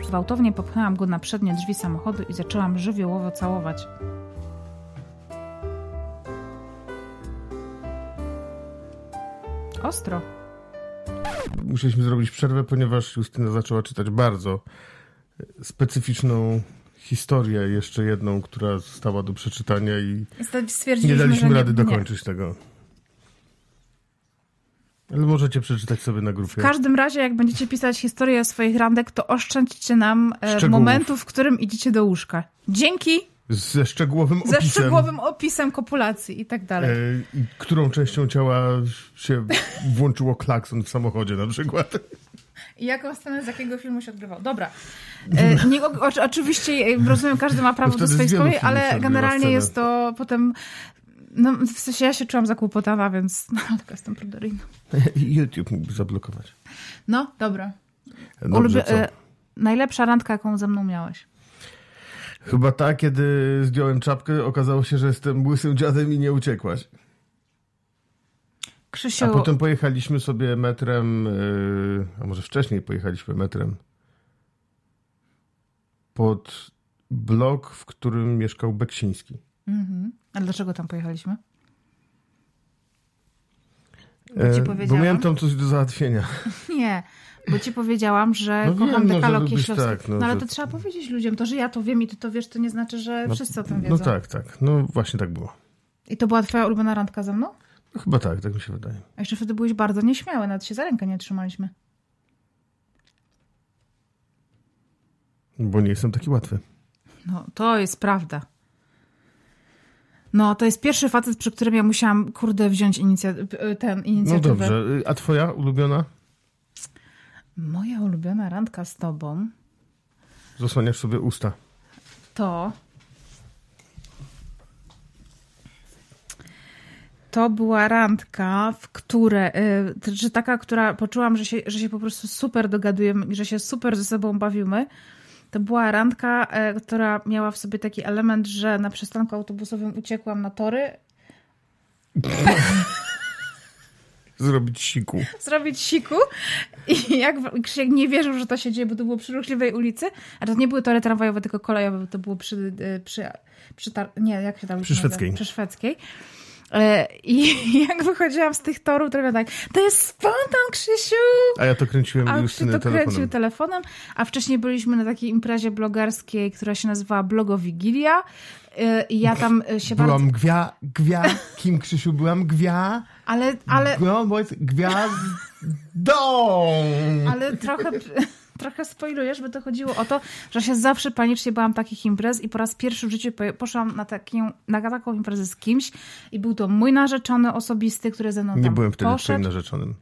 Gwałtownie popchnęłam go na przednie drzwi samochodu i zaczęłam żywiołowo całować. Ostro. Musieliśmy zrobić przerwę, ponieważ Justyna zaczęła czytać bardzo specyficzną historię, jeszcze jedną, która została do przeczytania i nie daliśmy że rady nie, dokończyć tego. Ale możecie przeczytać sobie na W grupie. każdym razie, jak będziecie pisać historię swoich randek, to oszczędźcie nam e, Szczegółów. momentu, w którym idziecie do łóżka. Dzięki Ze szczegółowym ze opisem, szczegółowym opisem kopulacji i tak dalej. e, i którą częścią ciała się włączyło klakson w samochodzie na przykład. I jaką scenę z jakiego filmu się odgrywał. Dobra. E, nie, o, oczywiście e, rozumiem, każdy ma prawo No do swojej swojej, ale generalnie jest to potem... No, w sensie ja się czułam zakłopotana, więc no, taka jestem pruderyjna. YouTube mógłby zablokować. No, dobra. Dobrze, co? e, najlepsza randka, jaką ze mną miałeś. Chyba tak, kiedy zdjąłem czapkę, okazało się, że jestem łysym dziadem i nie uciekłaś. Krzysiu, A potem pojechaliśmy sobie metrem, yy, a może wcześniej pojechaliśmy metrem pod blok, w którym mieszkał Beksiński. mhm. ale dlaczego tam pojechaliśmy? Bo E, ci bo powiedziałam. miałem tam coś do załatwienia. Nie, bo ci powiedziałam, że No wiem, kocham no, że dekalog lubisz Kieślowski. tak, no, no, ale że- to trzeba powiedzieć ludziom. To, że ja to wiem i ty to wiesz, to nie znaczy, że No, wszyscy o tym wiedzą. No tak, tak. No właśnie tak było. I to była twoja ulubiona randka ze mną? No, chyba tak, tak mi się wydaje. A jeszcze wtedy byłeś bardzo nieśmiały, nawet się za rękę nie trzymaliśmy. Bo nie jestem taki łatwy. No, to jest prawda. No, to jest pierwszy facet, przy którym ja musiałam, kurde, wziąć inicja- ten No inicjatywę. dobrze. Y, A twoja ulubiona? Moja ulubiona randka z tobą Zasłaniasz sobie usta. to... To była randka, w które, y, że taka, która poczułam, że się, że się po prostu super dogadujemy i że się super ze sobą bawimy. To była randka, e, która miała w sobie taki element, że na przystanku autobusowym uciekłam na tory, Zrobić siku. zrobić siku i jak Krzysiek nie wierzył, że to się dzieje, bo to było przy ruchliwej ulicy, a to nie były tory tramwajowe, tylko kolejowe, bo to było przy, y, przy, przy tar- nie, jak się tam Przy Szwedzkiej. Przy Szwedzkiej. E, I jak wychodziłam z tych torów, to tak, to jest spontan, Krzysiu! A ja to kręciłem A Justyny to telefonem. kręcił telefonem, a wcześniej byliśmy na takiej imprezie blogerskiej, która się nazywała Blogowigilia e, i ja tam e, się bardzo... Byłam gwia, gwia, kim Krzysiu byłam? Gwia, Ale, ale, jest gwiazdą! ale trochę... Trochę spoilujesz, by to chodziło o to, że się zawsze panicznie bałam takich imprez i po raz pierwszy w życiu po- poszłam na, taką, na taką imprezę z kimś i był to mój narzeczony osobisty, który ze mną Nie byłem wtedy twoim poszedł. narzeczonym.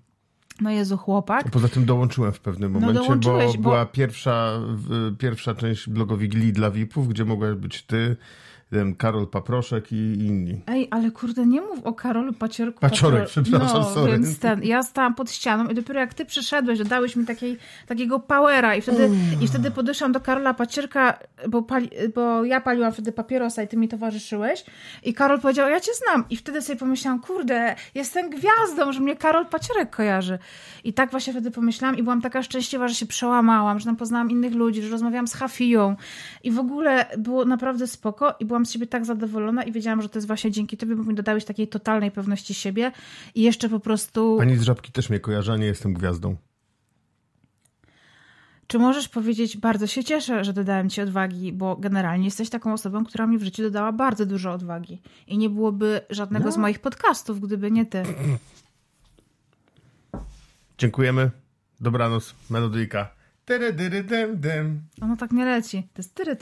No Jezu, chłopak. Poza tym dołączyłem w pewnym No momencie, bo dołączyłeś, bo- była pierwsza, pierwsza część blogowigilii dla VIP-ów, gdzie mogłaś być ty, ten Karol Paproszek i inni. Ej, ale kurde, nie mów o Karolu Paciorku. Paciorek, przepraszam, no, sorry. Więc ten, ja stałam pod ścianą i dopiero jak ty przyszedłeś, dodałeś mi takiej, takiego powera i wtedy, i wtedy podeszłam do Karola Pacierka, bo, pali, bo ja paliłam wtedy papierosa i ty mi towarzyszyłeś i Karol powiedział, ja cię znam i wtedy sobie pomyślałam, kurde, jestem gwiazdą, że mnie Karol Pacierek kojarzy. I tak właśnie wtedy pomyślałam i byłam taka szczęśliwa, że się przełamałam, że tam poznałam innych ludzi, że rozmawiałam z Hafiją i w ogóle było naprawdę spoko i byłam z siebie tak zadowolona i wiedziałam, że to jest właśnie dzięki tobie, bo mi dodałeś takiej totalnej pewności siebie i jeszcze po prostu... Pani z Żabki też mnie kojarzy, a nie jestem gwiazdą. Czy możesz powiedzieć, bardzo się cieszę, że dodałem ci odwagi, bo generalnie jesteś taką osobą, która mi w życiu dodała bardzo dużo odwagi. I nie byłoby żadnego z moich podcastów, gdyby nie ty. Dziękujemy. Dobranoc. Melodyjka. Tyry, dyry, dym, dym. Ono tak nie leci. To jest tyry.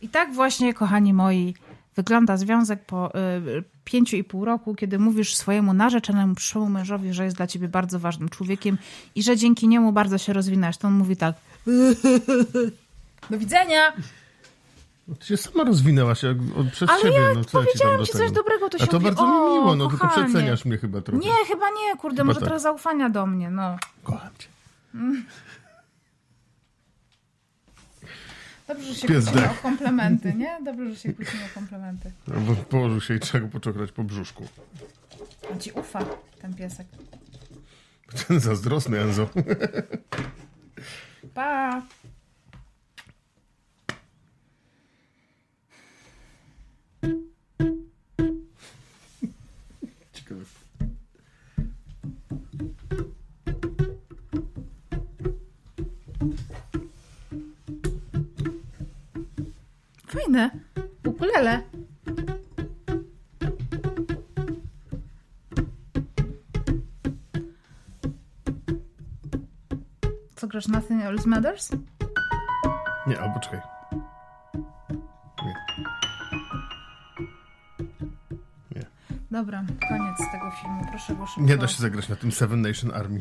I tak właśnie, kochani moi, wygląda związek po y, pięciu i pół roku, kiedy mówisz swojemu narzeczonemu przyszłemu mężowi, że jest dla ciebie bardzo ważnym człowiekiem i że dzięki niemu bardzo się rozwinąłeś. To on mówi tak. Do widzenia! No, Ty się sama rozwinęłaś jak, od, przez Ale siebie. ja no, co ja ci powiedziałam do ci tego? coś dobrego, to A się to mówi, bardzo mi miło, no tylko kochanie. przeceniasz mnie chyba trochę. Nie, chyba nie, kurde, może tak. trochę zaufania do mnie, no. Kocham cię. Dobrze, że się kłócimy o komplementy, nie? Dobrze, że się kłócimy o komplementy. No, położył się i trzeba go poczokrać po brzuszku. On ci ufa, ten piesek. Ten zazdrosny Enzo. Pa! Ciekawe. Fajne. Ukulele. Co grasz? Nothing Else Matters? Nie, albo czekaj. Dobra, koniec tego filmu. Proszę go. Nie da się zagrać na tym Seven Nation Army.